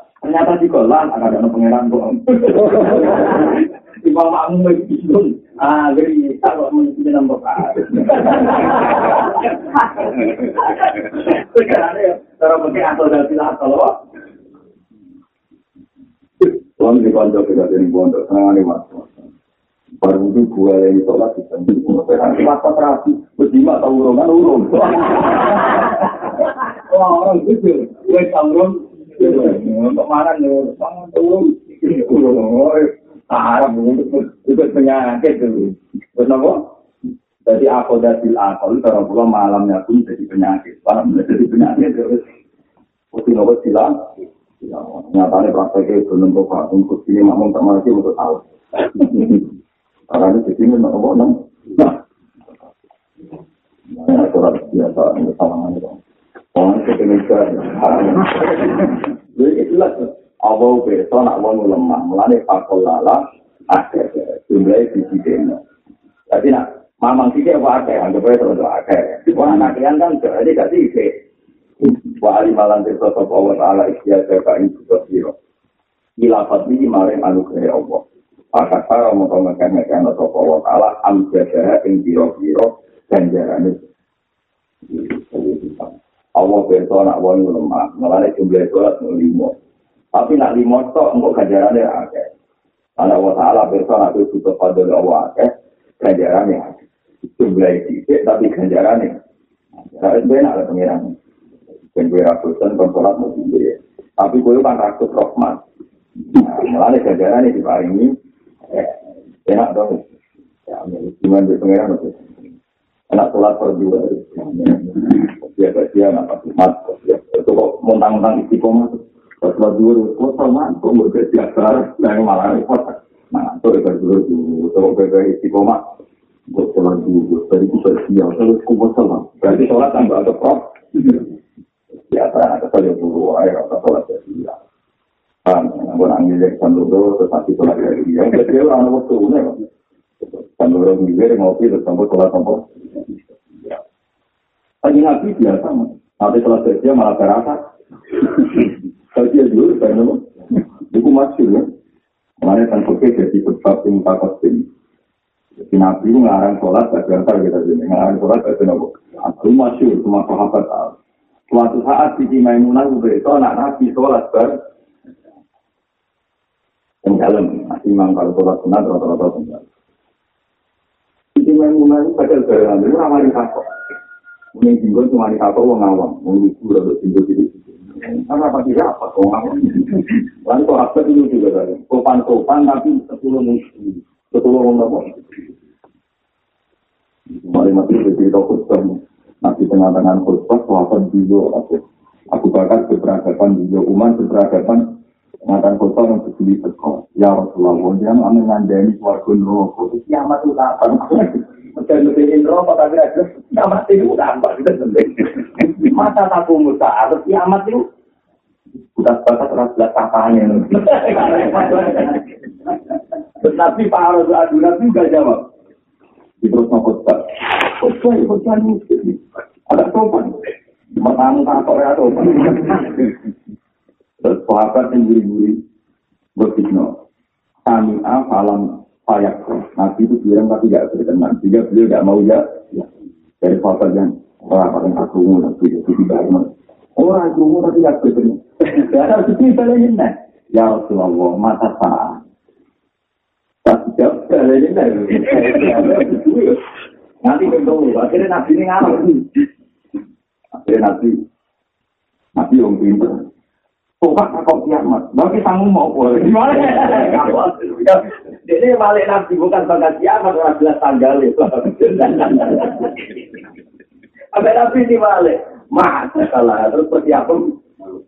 Ternyata di kolam ada ada pangeran bohong. Di bawah kamu bingung. Ah, jadi kalau dalam bokas. Sekarang ya, cara pakai atau dari atau Tuhan di pondok kita di pondok senang nih mas. Baru itu gua yang sholat di sana. Masa terapi, berjima tahu urungan urung. Wah orang itu, gue tahu urung untuk mana nih bangun turun Arab itu penyakit itu kenapa jadi aku dari akal kalau pulang malamnya pun jadi penyakit. Malam jadi penyakit terus putih nopo silang nyatanya prakteknya belum kok untuk sini makmum tak mati untuk tahu. Karena itu di sini nopo nang nah surat biasa ini salah Orang Indonesia, jadi itulah Allah berso nak wong lemah, mulane fakol lala ada jumlah di sini. Jadi nak mamang sih apa ada, anggap aja terus ada. Wah anak kalian kan jadi gak sih Wah ali malam itu sosok Allah Taala ikhtiar jaga ini juga siro. Ilafat ini maring anugerah Allah. Maka para mau ngekang-ngekang sosok Allah Taala amjadah yang biro-biro ganjaran itu. Allah beto nak wong lemah, malah jumlah sholat nol limo. Tapi nak limo tok engkau ganjarannya akeh. Anak Allah Taala beto nak itu juga pada Allah akeh, ganjarannya akeh. Jumlah itu tapi ganjarannya. Harus benar lah pengiran. Ben gue ratusan konsolat mau tinggi. Tapi gue kan ratus rohmat. Malah ganjarannya diparingi. Enak dong. Ya, gimana pengiran itu? Enak sholat berdua. Biasa dia nggak pasti mat. Itu kok montang-montang istiqomah. Sholat dua, kok sama, kok mau jadi biasa. Nah, malah repot. Nah, itu itu dulu dulu. Kalau beda istiqomah, kok sholat dulu. Tadi itu bersiap, terus kok sholat. Berarti sholat tambah ada prop. Biasa, ada saja dulu. Ayo, atau sholat bersiap. Kan, gue nangis dari sandudo, terus nanti sholat dari dia. Jadi orang waktu ini, sandudo ngibir, ngopi, terus sampai sholat sampai. Lagi nabi biasa, nanti setelah kerja malah terasa. Kerja dulu, saya nama. Itu masuk ya. Kemarin kan oke jadi sebab yang tak. Jadi nabi itu ngarang sholat, gak biasa kita jadi ngarang sholat, gak biasa Itu masuk, semua sahabat tahu. Suatu saat di Maimunah itu anak nabi sholat ber yang dalam, imam kalau sholat sunat rata-rata sunat. Di Maimunah itu pada jalan, itu ramai takut. Mungkin tinggal cuma di kapal wong awam, wong lucu atau tinggal di situ. Karena apa tidak apa wong awam. Lalu kok apa itu juga tadi. Sopan sopan tapi sepuluh musuh, sepuluh wong apa? Mari mati jadi khutbah. Nanti tengah-tengah khutbah, sahabat dulu aku. Aku bakal keberagaman dulu, umat keberagaman. Ngatan khutbah yang berdiri teko. Ya Rasulullah, dia amin ngandani suarga neraka. Kiamat itu kapan? Mencari lebih neraka tapi ada kiamat itu kapan? Masa tak musa, harus kiamat itu Udah sepakat orang belas katanya. Tapi Pak Harus Adu Nabi juga jawab. Di terus mau khutbah. Khutbah, khutbah ini. Ada sopan. Matamu takut ya sopan. Terus sahabat yang guri-guri. Berfitno. Kami afalam payak. Nabi itu bilang tapi tidak berkenan. Jika beliau tidak mau ya. Dari sahabat yang sahabat yang aku Nabi itu tidak Orang itu tapi tidak berkenan. Ya harus dibalain Ya Rasulullah, mata saat. Tak jawab balain Nanti bentuk, akhirnya Nabi ini ngalah. Akhirnya Nabi, Nabi yang pintar. Pokok kok kiamat, bagi kamu mau boleh. Gimana? Jadi balik Nabi bukan bagas kiamat, orang jelas tanggal itu. Apa Nabi ini balik? Masa kalah, terus persiapan.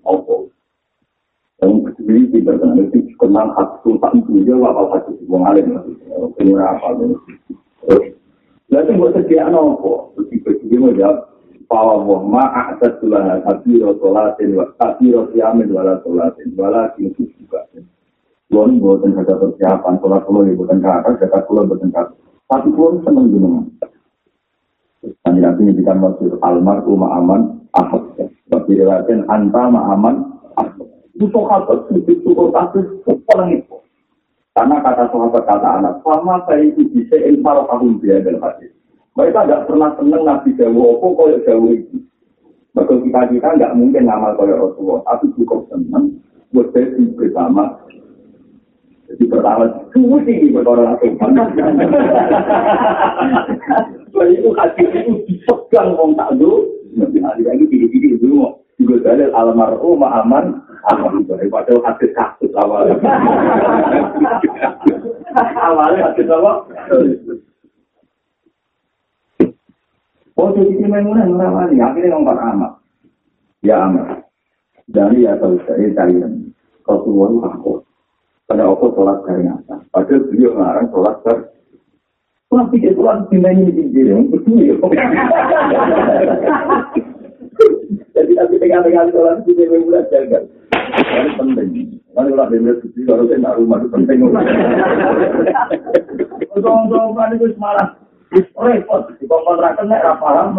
Opo. Yang berdiri di berkenan itu kenal hak sultan itu apa hak itu wong alim pengira apa terus lalu buat sekian apa terus berdiri mau jawab bahwa wong ma ada sulah tapi rosolatin wa tapi rosiamin wala solatin wala kintu juga Kulon buatan kata persiapan, sholat kulon buatan kata, kata kulon buatan kata. Tapi kulon seneng gunungan. Nanti nanti nyedikan maksud almarhum aman ahad. Tapi riwayatkan anta ma'aman ahad. Itu sahabat sedikit syukur kasus orang itu. Karena kata sahabat kata anak, sama saya itu bisa ilmu tahun dia dalam hadis. Mereka tidak pernah senang Nabi Jawa, apa kaya Jawa itu. Maka kita kita nggak mungkin ngamal kaya Rasulullah, tapi cukup senang buat sesi bersama. Jadi pertama, semua tinggi buat orang asing. Setelah itu hadis itu dipegang orang tak dulu, nanti hari lagi tinggi-tinggi dulu. Juga dalil almarhum aman, aman daripada hadis kasus awalnya. awalnya hadis apa? Oh, jadi si Maimunah merawali. Akhirnya ngomong amat. Ya amat. Dari ya tahu saya kalian. Rasulullah itu aku. Pada aku sholat dari atas. Padahal beliau ngarang sholat dari Sholat tiga sholat di mana ini sendiri. Jadi tapi tengah-tengah sholat di Maimunah jaga. Ini penting. Kalau ulah bener suci, kalau saya nak rumah itu penting. Untuk-untuk itu repot di kontrakan nek ra paham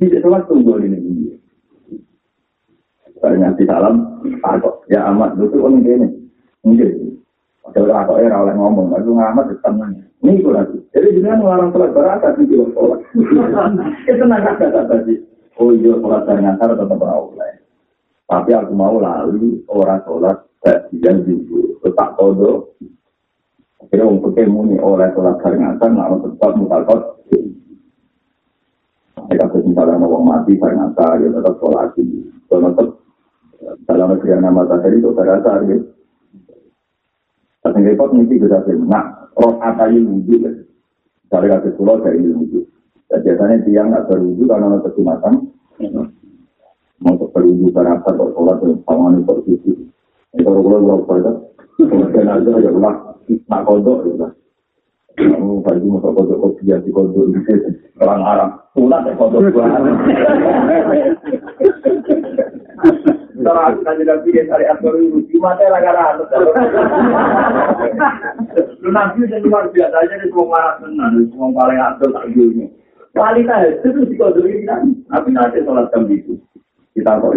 tidak cuma tunggu ini Barang nanti salam, aku ya amat itu kan ini, mungkin. Ada orang aku era oleh ngomong, aku ngamat di tengah. Ini itu lagi. Jadi jangan melarang sholat berakat kilo sholat. Itu nak kata tadi. Oh iya sholat dari ngantar tetap oleh. Tapi aku mau lalu orang sholat bagian juga. Tetap kodoh. Akhirnya orang pakai muni oleh sholat karingatan, nak tetap mutakot. Kita misalnya mau mati karingatan, ya tetap sholat ini. Kalau tetap dalam negeri yang nama tadi itu saya rasa ya. Tapi repot mesti bisa Nah, roh atayi wujud ya. Dari kata pulau dari wujud. Dan biasanya tiang nggak berwujud karena ada kecumatan. Untuk berwujud apa kok sholat dan pamangan itu. Itu kalau kalau Kemudian aja ya ulah nak kodok ya. Kamu tadi mau kodok kopi ya di kodok itu orang Arab. Pulang ya kodok gua. Terus dia cari aktor itu cuma saya lagi ada. Lu nanti udah luar biasa. Aja nih semua marah senang, semua paling tak dulunya. Kualitas itu di kodok ini kan, tapi nanti sholat jam itu. Kita kok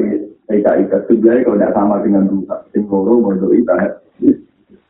ika ika sebenarnya kalau tidak sama dengan dua, singkoro mau itu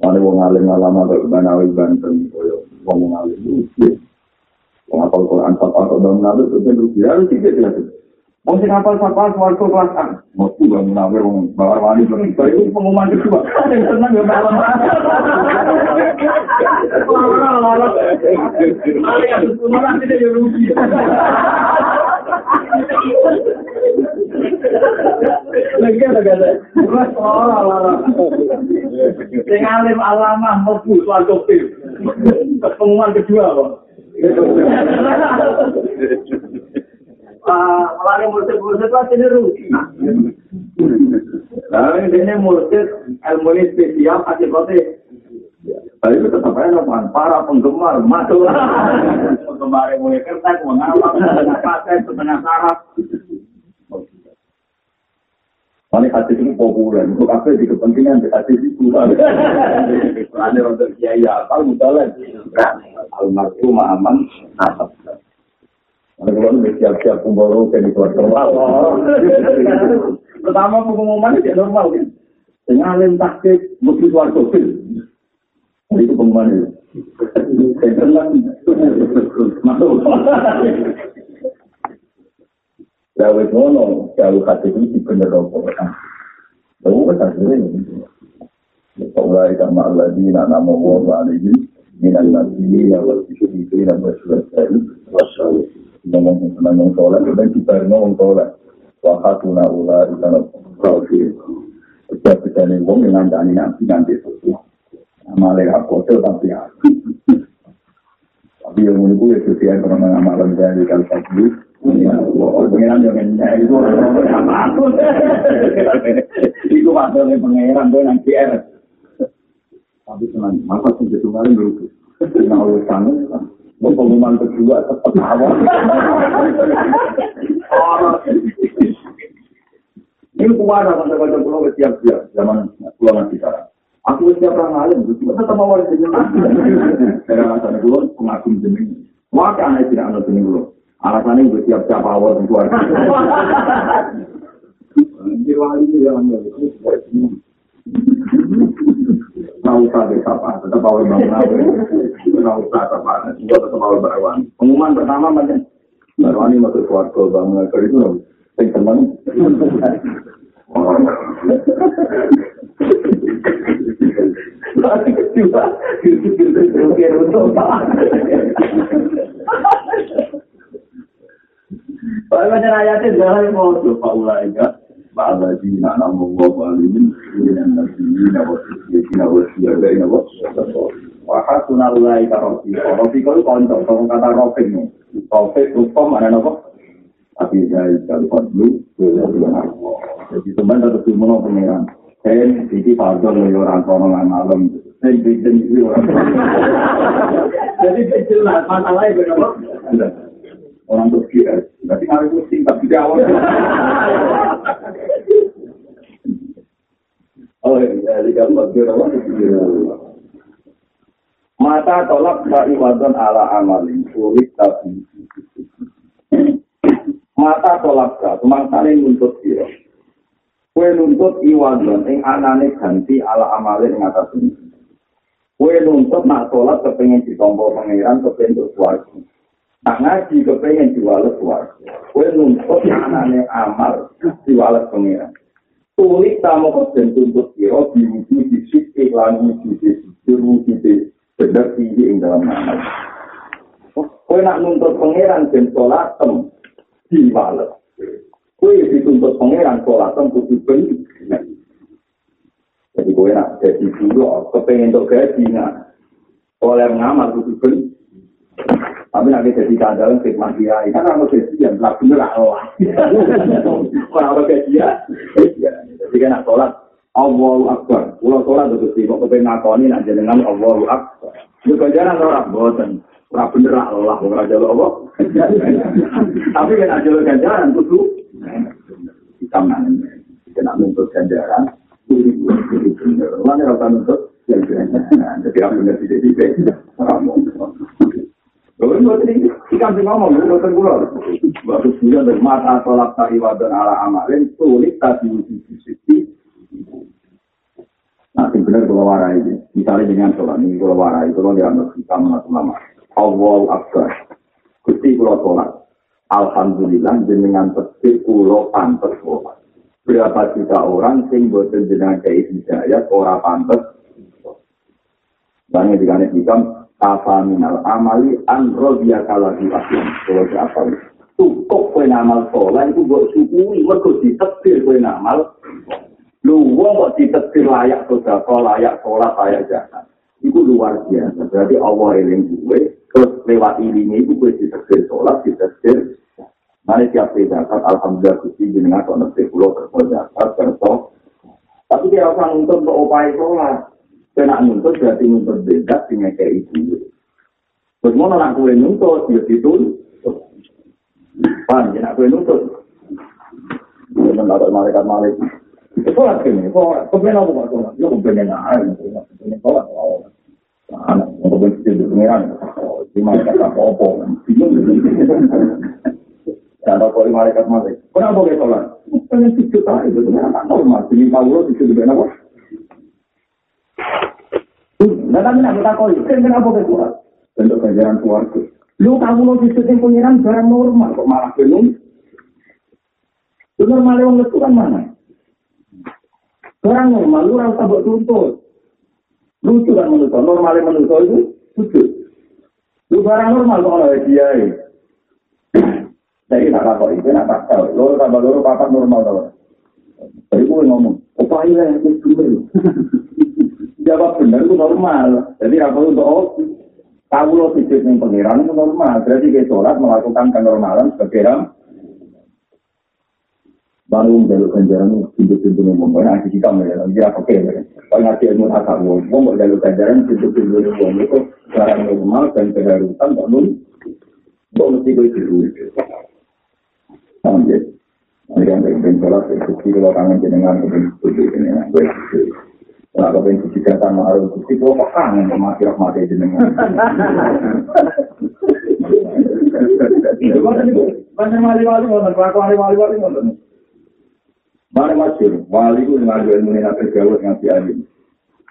Mane wong alim alama kok banawi banten koyo Wong ngalim rugi. Wong apal Quran sapa kok dong ngalim itu rugi. Harus tidak jelas. Wong sing apal sapa swarga kelas A. Mesti wong ngalim wong bawar wali itu itu pengumuman kedua. Yang senang ya malam. Malah tidak ya rugi. Lagi ada kata, Sing alim alama mlebu swarga pil. Pengumuman kedua kok. Ah, lari murid-murid itu ini rugi. Lalu ini murid ilmu ini spesial akibatnya tapi itu tetap aja para penggemar masuk penggemar yang mulai kertas mengawal setengah paten setengah saraf Ini hadis ini populer, untuk apa di kepentingan di hadis itu. Ada untuk kiai apa, misalnya almarhum aman nasab. Kalau ini siap-siap kumpul ke di keluarga. Pertama pengumuman itu normal kan. Dengan alim taktik, mesti keluarga. Itu. Masuk. Gawe ngono, gawe hati ini bener apa. Lalu kan hasilnya ini. Saulai kama alladina nama wa alaihim minan nabiyina wal syuhidina wa syuhadai wasyali. Ngomong senang ngomong sholat, dan kita ngomong sholat. Wa hatuna ula ikana kawfi. Setiap kita nih ngomong dengan dani nanti nanti sesuatu. Amalai hakotel tapi aku. Tapi yang menurutku ya sesuai karena amalan dari kalpas Pengiran yang nyanyi itu apa aku? Itu maksudnya pengiran gue yang PR. Tapi senang, masa sih itu kali dulu. Nah, oleh sana, pengumuman kedua tetap awal. Ini kuasa kata-kata pulau siap-siap zaman pulau nanti sekarang. Aku siap orang lain, cuma tetap mau jadi nanti. Karena alasan pulau pengagum jenis. Maka anak tidak anak jenis pulau. Alasannya gue siap-siap awal dan keluarga. Jirwali itu yang Nggak usah deh, apa, tetap awal bangun apa. Nggak usah, apa, tetap awal berawan. Pengumuman pertama, mana? Barawan ini masuk keluarga bangun, kalau itu yang teman. Kata rofi Rofi rupa mana nopo Tapi saya kalau fadlu Jadi teman tetap dimulai pengeran Saya sisi fadl Orang kono malam Saya bikin Jadi jelas. Masalahnya Kenapa? orang Turki ya. Berarti ngaruh pusing tapi di awal. Oh iya, di gambar apa? Mata tolak ba'i wadon ala amalin. Sulit tapi Mata tolak ka, semangkane nuntut sira. Kue nuntut iwadon ing anane ganti ala amalin ing atas ini. Kue nuntut nak tolak kepengen ditompo pangeran kepengen suarga. Nah ngaji kepengen diwales suarga. Kue nuntut anane amal diwales pengiran. Tulis tamu kosen tuntut kiro diwuju di sisi lan wuju di diwuju di bener tinggi ing dalam amal. Kue nak nuntut pengiran dan sholat diwales. Kue dituntut pengiran sholat tem kudu bener. Jadi kue nak jadi dulu kepengen untuk gaji nak oleh ngamal kudu bener. Tapi nanti jadi kandang khidmat dia, kan orang jadi yang telah bener Allah. Orang orang kayak dia. Jadi kan nak sholat, Allahu Akbar. Pulau sholat itu sih, kok kepengen ngakoni nak jenengan Allahu Akbar. Itu kejaran orang bosan. Orang bener Allah, orang jalur Allah. Tapi kan ada jalur ganjaran, itu kita mana kita nak nuntut ganjaran, itu bener. Mana rasa nuntut? Jadi aku bener tidak-tidak. Lho ini buat ini, ikan sih ngomong, ini buat pulau. Bagus dia dari mata tolak tak ibadah ala amalin, sulit tadi uji sisi. Nah, benar kalau kalau warai ini. Misalnya dengan sholat ini, kalau warai, kalau dia anak kita mengatur Allah Akbar. Gusti kalau sholat. Alhamdulillah jenengan petir kulo pantes sholat. Berapa juta orang sing boten jenengan kei hidayat ora pantes. Banyak dikane hikam apa minal amali an rodia kalagi aslam. Kalau siapa cukup kue namal sholat itu buat syukuri mergo ditetir kue namal. Lu wong kok ditetir layak sedekah, layak sholat, layak jahat. Itu luar biasa. Berarti Allah eling gue terus lewat ini itu gue ditetir sholat, ditetir Mari tiap zakat, alhamdulillah gusti jenengan kok ngerti pulau terus zakat kerso. Tapi dia rasa nuntut untuk upaya sholat. Kena nuntut berarti nuntut beda dengan kayak itu. Terus mau nak kue nuntut, ya itu. Pan, ya nak kue nuntut. Jangan ada malaikat malaikat. Sholat ini, sholat. Kemudian aku nggak sholat. Ya kemudian aja, kemudian sholat. Anak, itu pengiran. Di malaikat apa-apa. Bingung. Ya, rokok di malaikat malaikat. Kenapa kayak sholat? Pengen sujud aja, itu ternyata normal. Jadi Paulo sujud di apa? Nah, tapi nak kita koi, kenapa kayak sholat? Bentuk ganjaran keluarga. Lu kamu lo sujud yang pengiran barang normal, kok malah bingung? Itu normal yang itu kan mana? Barang normal, lu rasa buat tuntut. Lucu kan menurut normalnya menurut itu sujud. Lu barang normal kok oleh dia Saya tak apa itu nak tak tahu. Loro tambah loro papat normal tau. Tapi gue ngomong, apa iya yang itu Jawab benar itu normal. Jadi apa untuk oh, tahu lo sujud yang pengiran itu normal. Jadi kita sholat melakukan kenormalan sebagai. Baru menjaluk ganjaran pintu-pintu yang membangun aja kita melihat. Apa oke? Kalau ngaji ilmu asal ngomong, mau jaluk ganjaran pintu-pintu yang membangun itu barang normal dan keharusan. Namun, kok mesti gue itu Sampai mereka pengen sholat, bukti kalau kangen jenengan pengen setuju jenengan. Nah, kalau pengen suci kata ma'aruf bukti, kalau kok kangen sama akhirah mati jenengan. Banyak wali-wali ngonten, kelakuan wali-wali ngonten. Mana masyur, wali itu dengan ilmu ini nanti dengan si alim.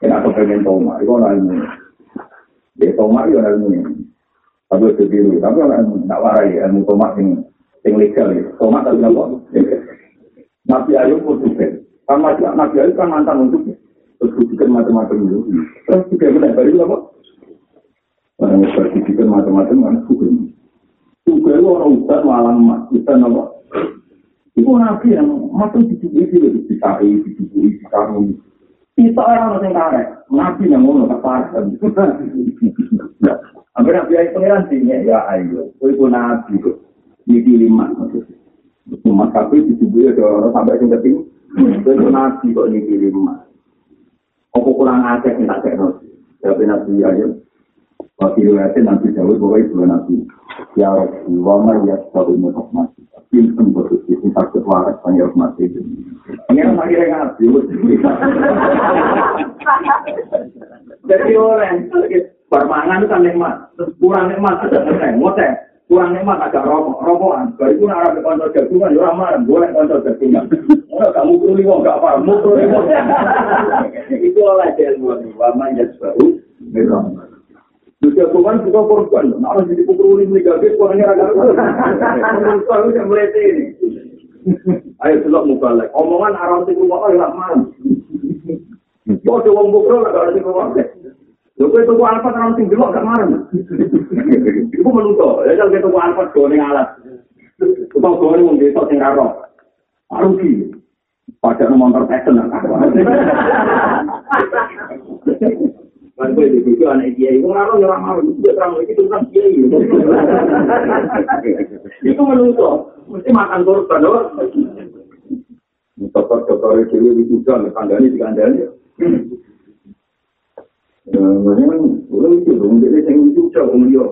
Kenapa pengen toma, itu orang ilmu. Ya toma itu orang ilmu ini. Tapi itu biru, tapi orang ilmu, tak warai ilmu toma ini. sing legal ya. Tomat tapi apa? Nabi Ayub pun juga. Kan Nabi Ayub kan mantan untuk terus bukan macam-macam itu. Terus juga benar dari apa? Orang yang berpikir macam-macam hukum. Juga itu orang udah malam kita nama. Itu nabi yang masuk di tubuh itu di dicari, di tubuh di karung. Kita orang yang karek, nabi yang ngono tak parah. Hampir nabi Ayub pengiran sih ya ayo, itu nabi kok. Niki lima. Cuma tapi di tubuh ada orang sampai yang penting. Itu nabi kok niki lima. Apa kurang yang tak cek Tapi nabi aja. Waktu riwayatnya nanti jauh bahwa itu nabi. Ya Rabbi, wa ma ya mutahmati. Pinten betul sih, ini sakit waras banyak rahmati. Ini yang akhirnya ngaji. Jadi orang, bermangan itu kan nikmat. Kurang nikmat, ada ngoteng. kurang nikmat agak rokok rokokan baru itu arah ke kantor jagungan ya ramah boleh kantor jagungan orang kamu perlu lima nggak apa mau perlu lima itu oleh ilmu wama ya baru Terus jagungan juga korban, nah jadi pukul lima gagal, orangnya agak kurang. Kalau yang melete ini, ayo selok mubalek. Omongan arah itu rumah orang malam. Kau coba bukro agak ada di rumah. Lho kowe tuku alfat ora sing delok gak marem. Iku menungso, ya kalau tuku alfat go ning alat. Tukang go ning wong desa sing karo. Arugi. Padahal motor pesen Kan kowe di buku anak kiai, wong ora ora mau dia terang iki tukang kiai. Iku menungso, mesti makan korban lho. Dokter-dokter iki juga kandhani dikandhani. Memang orang itu dong, jadi saya itu jauh mulia.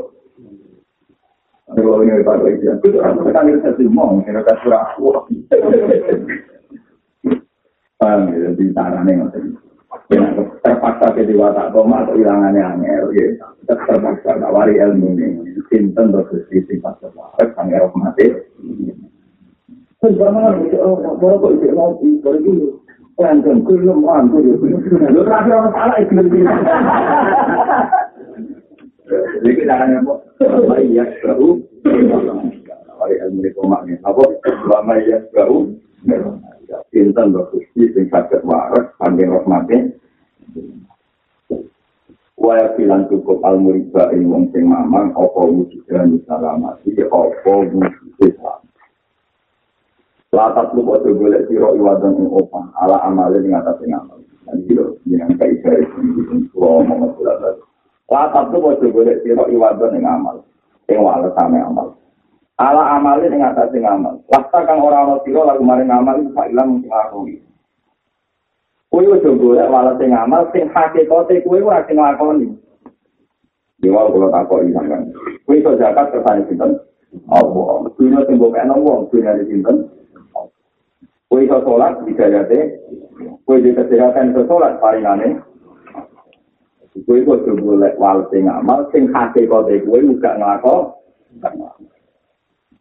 Ada kalau ini rasa kan itu satu mau, kira kira surah wah. Paham ya, di tanah nih nggak terpaksa ke dewa tak koma atau hilangannya angel, ya. Terpaksa tak wari ilmu nih, sinten di sifat sebuah, sangat mati. Terus bagaimana? Baru kok itu ngopi, baru dulu. Langsung gelem aku yo. Lho terakhir orang salah gelem. Jadi ilmu itu maknya. Apa? Lama iya, baru. Pinten loh, Gusti, sing sakit waras, sambil rahmatnya. Waya bilang cukup al-muriba ini wong sing mamang, apa wujudan salamati, apa wujudan. Latat lu kok golek sira iwadan ing opah ala amalin ing atas ing amal. Dan iki lho yang kai gawe sing kulo ngomong surat. Latat lu kok golek sira iwadan ing amal. Ing wale same amal. Ala amalin ing atas ing amal. Lasta kang ora ana sira lagu maring amal iku ilang sing lakoni. Kowe wis golek wale sing amal sing hakikate kowe ora sing lakoni. Dewa kula takoki sampean. Kowe iso zakat kersane sinten? Allah. Dunia sing mbok ana wong dunia sinten? Kue iso sholat, hidayate. Kue di kesehatan iso sholat, paling aneh. Kue iso boleh wal sing amal, sing hati kote kue juga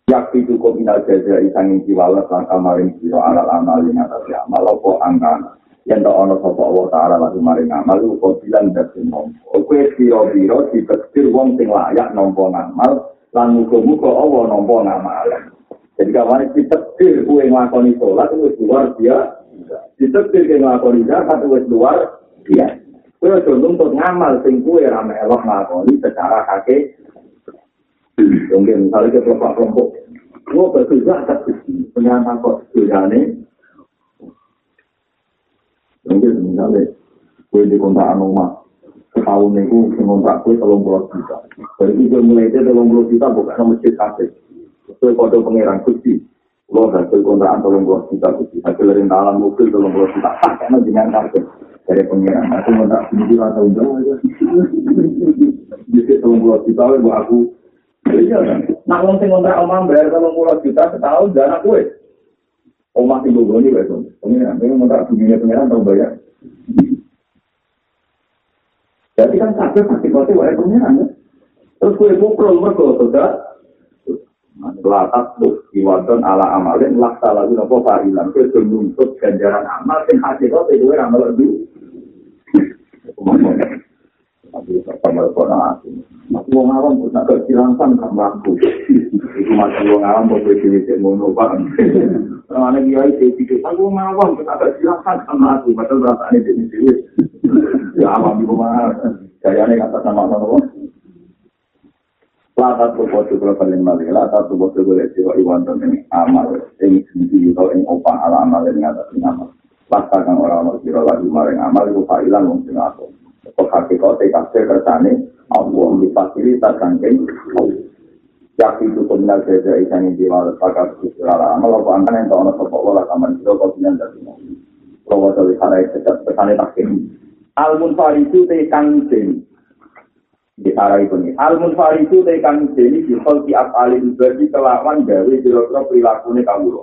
ngelako. Yak itu kok minal jaja isang inci walas langkah maring siro alal amal yang atas amal, lopo angka. Yang tak ono sopa Allah ta'ala lagi maring amal, kok bilang dasi nompo. Kue siro-biro dipektir wong sing layak nompo ngamal, lan muka-muka Allah nompo ngamal. Jadi kawan ditektir kue ngelakoni sholat itu luar biasa. Ditektir kue ngelakoni zakat itu luar biasa. Kue contoh untuk ngamal sing kue rame elok ngelakoni secara kake. Mungkin misalnya ke kelompok-kelompok. Kue berbeda atas penyantang kok sejane. Mungkin misalnya kue di kontrakan rumah. Setahun itu kontrak kue telung puluh juta. Jadi itu mulai itu telung puluh juta bukan masjid kafir. Kue kode pengiran kusti. Lo hasil kontrakan tolong puluh juta kusti. Hasil rintalan mobil tolong puluh juta. Karena dengan kartu dari pengiran. Aku kontrak sendiri atau enggak aja. Jadi tolong puluh juta aku. Nak wong sing kontrak omah bayar tolong puluh juta setahun dan aku eh. Omah sing bogoni guys. Pengiran. Pengiran kontrak dunia pengiran tau bayar. Jadi kan sakit pasti kote wae pengiran ya. Terus kue pukul mergo sudah Latak tuh iwadon ala amalin laksa lagu nopo farilan ke nuntut ganjaran amal sing hasil kok itu amal lebih tapi sama kona aku mau ngawam pun nak kecilansan kan laku itu masih mau ngawam pun berdiri di mono pak. Mana dia itu pikir aku mau ngawam pun nak kecilansan kan laku padahal rasa ini di sini ya awam di rumah kayaknya kata sama sama Latar tubuh juga paling mali, latar tubuh juga lecio iwan dan ini amal, ini sendiri atau ini opah ala amal ini atas amal. Latar kan orang mau kira lagi maring amal itu failan mungkin aku. Kok hakikat kasih kersane, Allah difasilitas kangking. Yak itu peminat saja ikan yang diwala pakai kusirala amal, apa angkan yang tahu sopok wala kaman kira kau pindah dari mau. Kalau tahu sana itu kesane takin. Al-Munfaridu te kang di arah itu nih. Al munfaridu tekan jadi di di afali ibadi kelawan gawe kira-kira perilaku nih kamu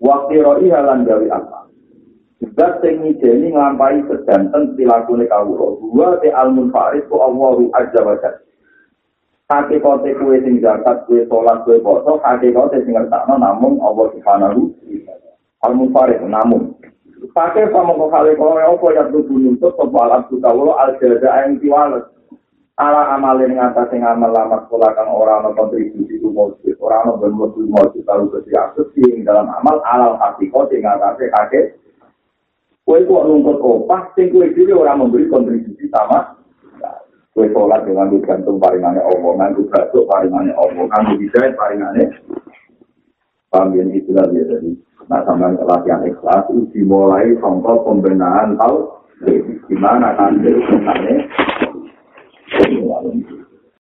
Waktu roi halan gawe apa? Zat sing jadi ngampai sedanten nih kamu Dua te al munfarid ku Allahu azza wa jalla. Hakikate kue sing zakat, kue sholat, kue poso, hakikate sing ngertakno namun Allah subhanahu al munfarid namun. Pakai sama kau kali kau apa yang tuh nuntut sopalan suka al jada yang tiwalet. ala amalin ngata sing amal lama sekolah kang ora ana kontribusi ku mujud ora ana ben mujud mujud karo Gusti Yesus sing dalam amal alal hati kok sing kowe kok nuntut opah sing kowe dhewe ora memberi kontribusi sama. Kowe sholat dengan gantung paringane Allah nganggo batuk paringane Allah nganggo hidayah paringane. Paham ya itulah dia tadi nah sama latihan ikhlas itu dimulai contoh pembenahan tau di mana kan dari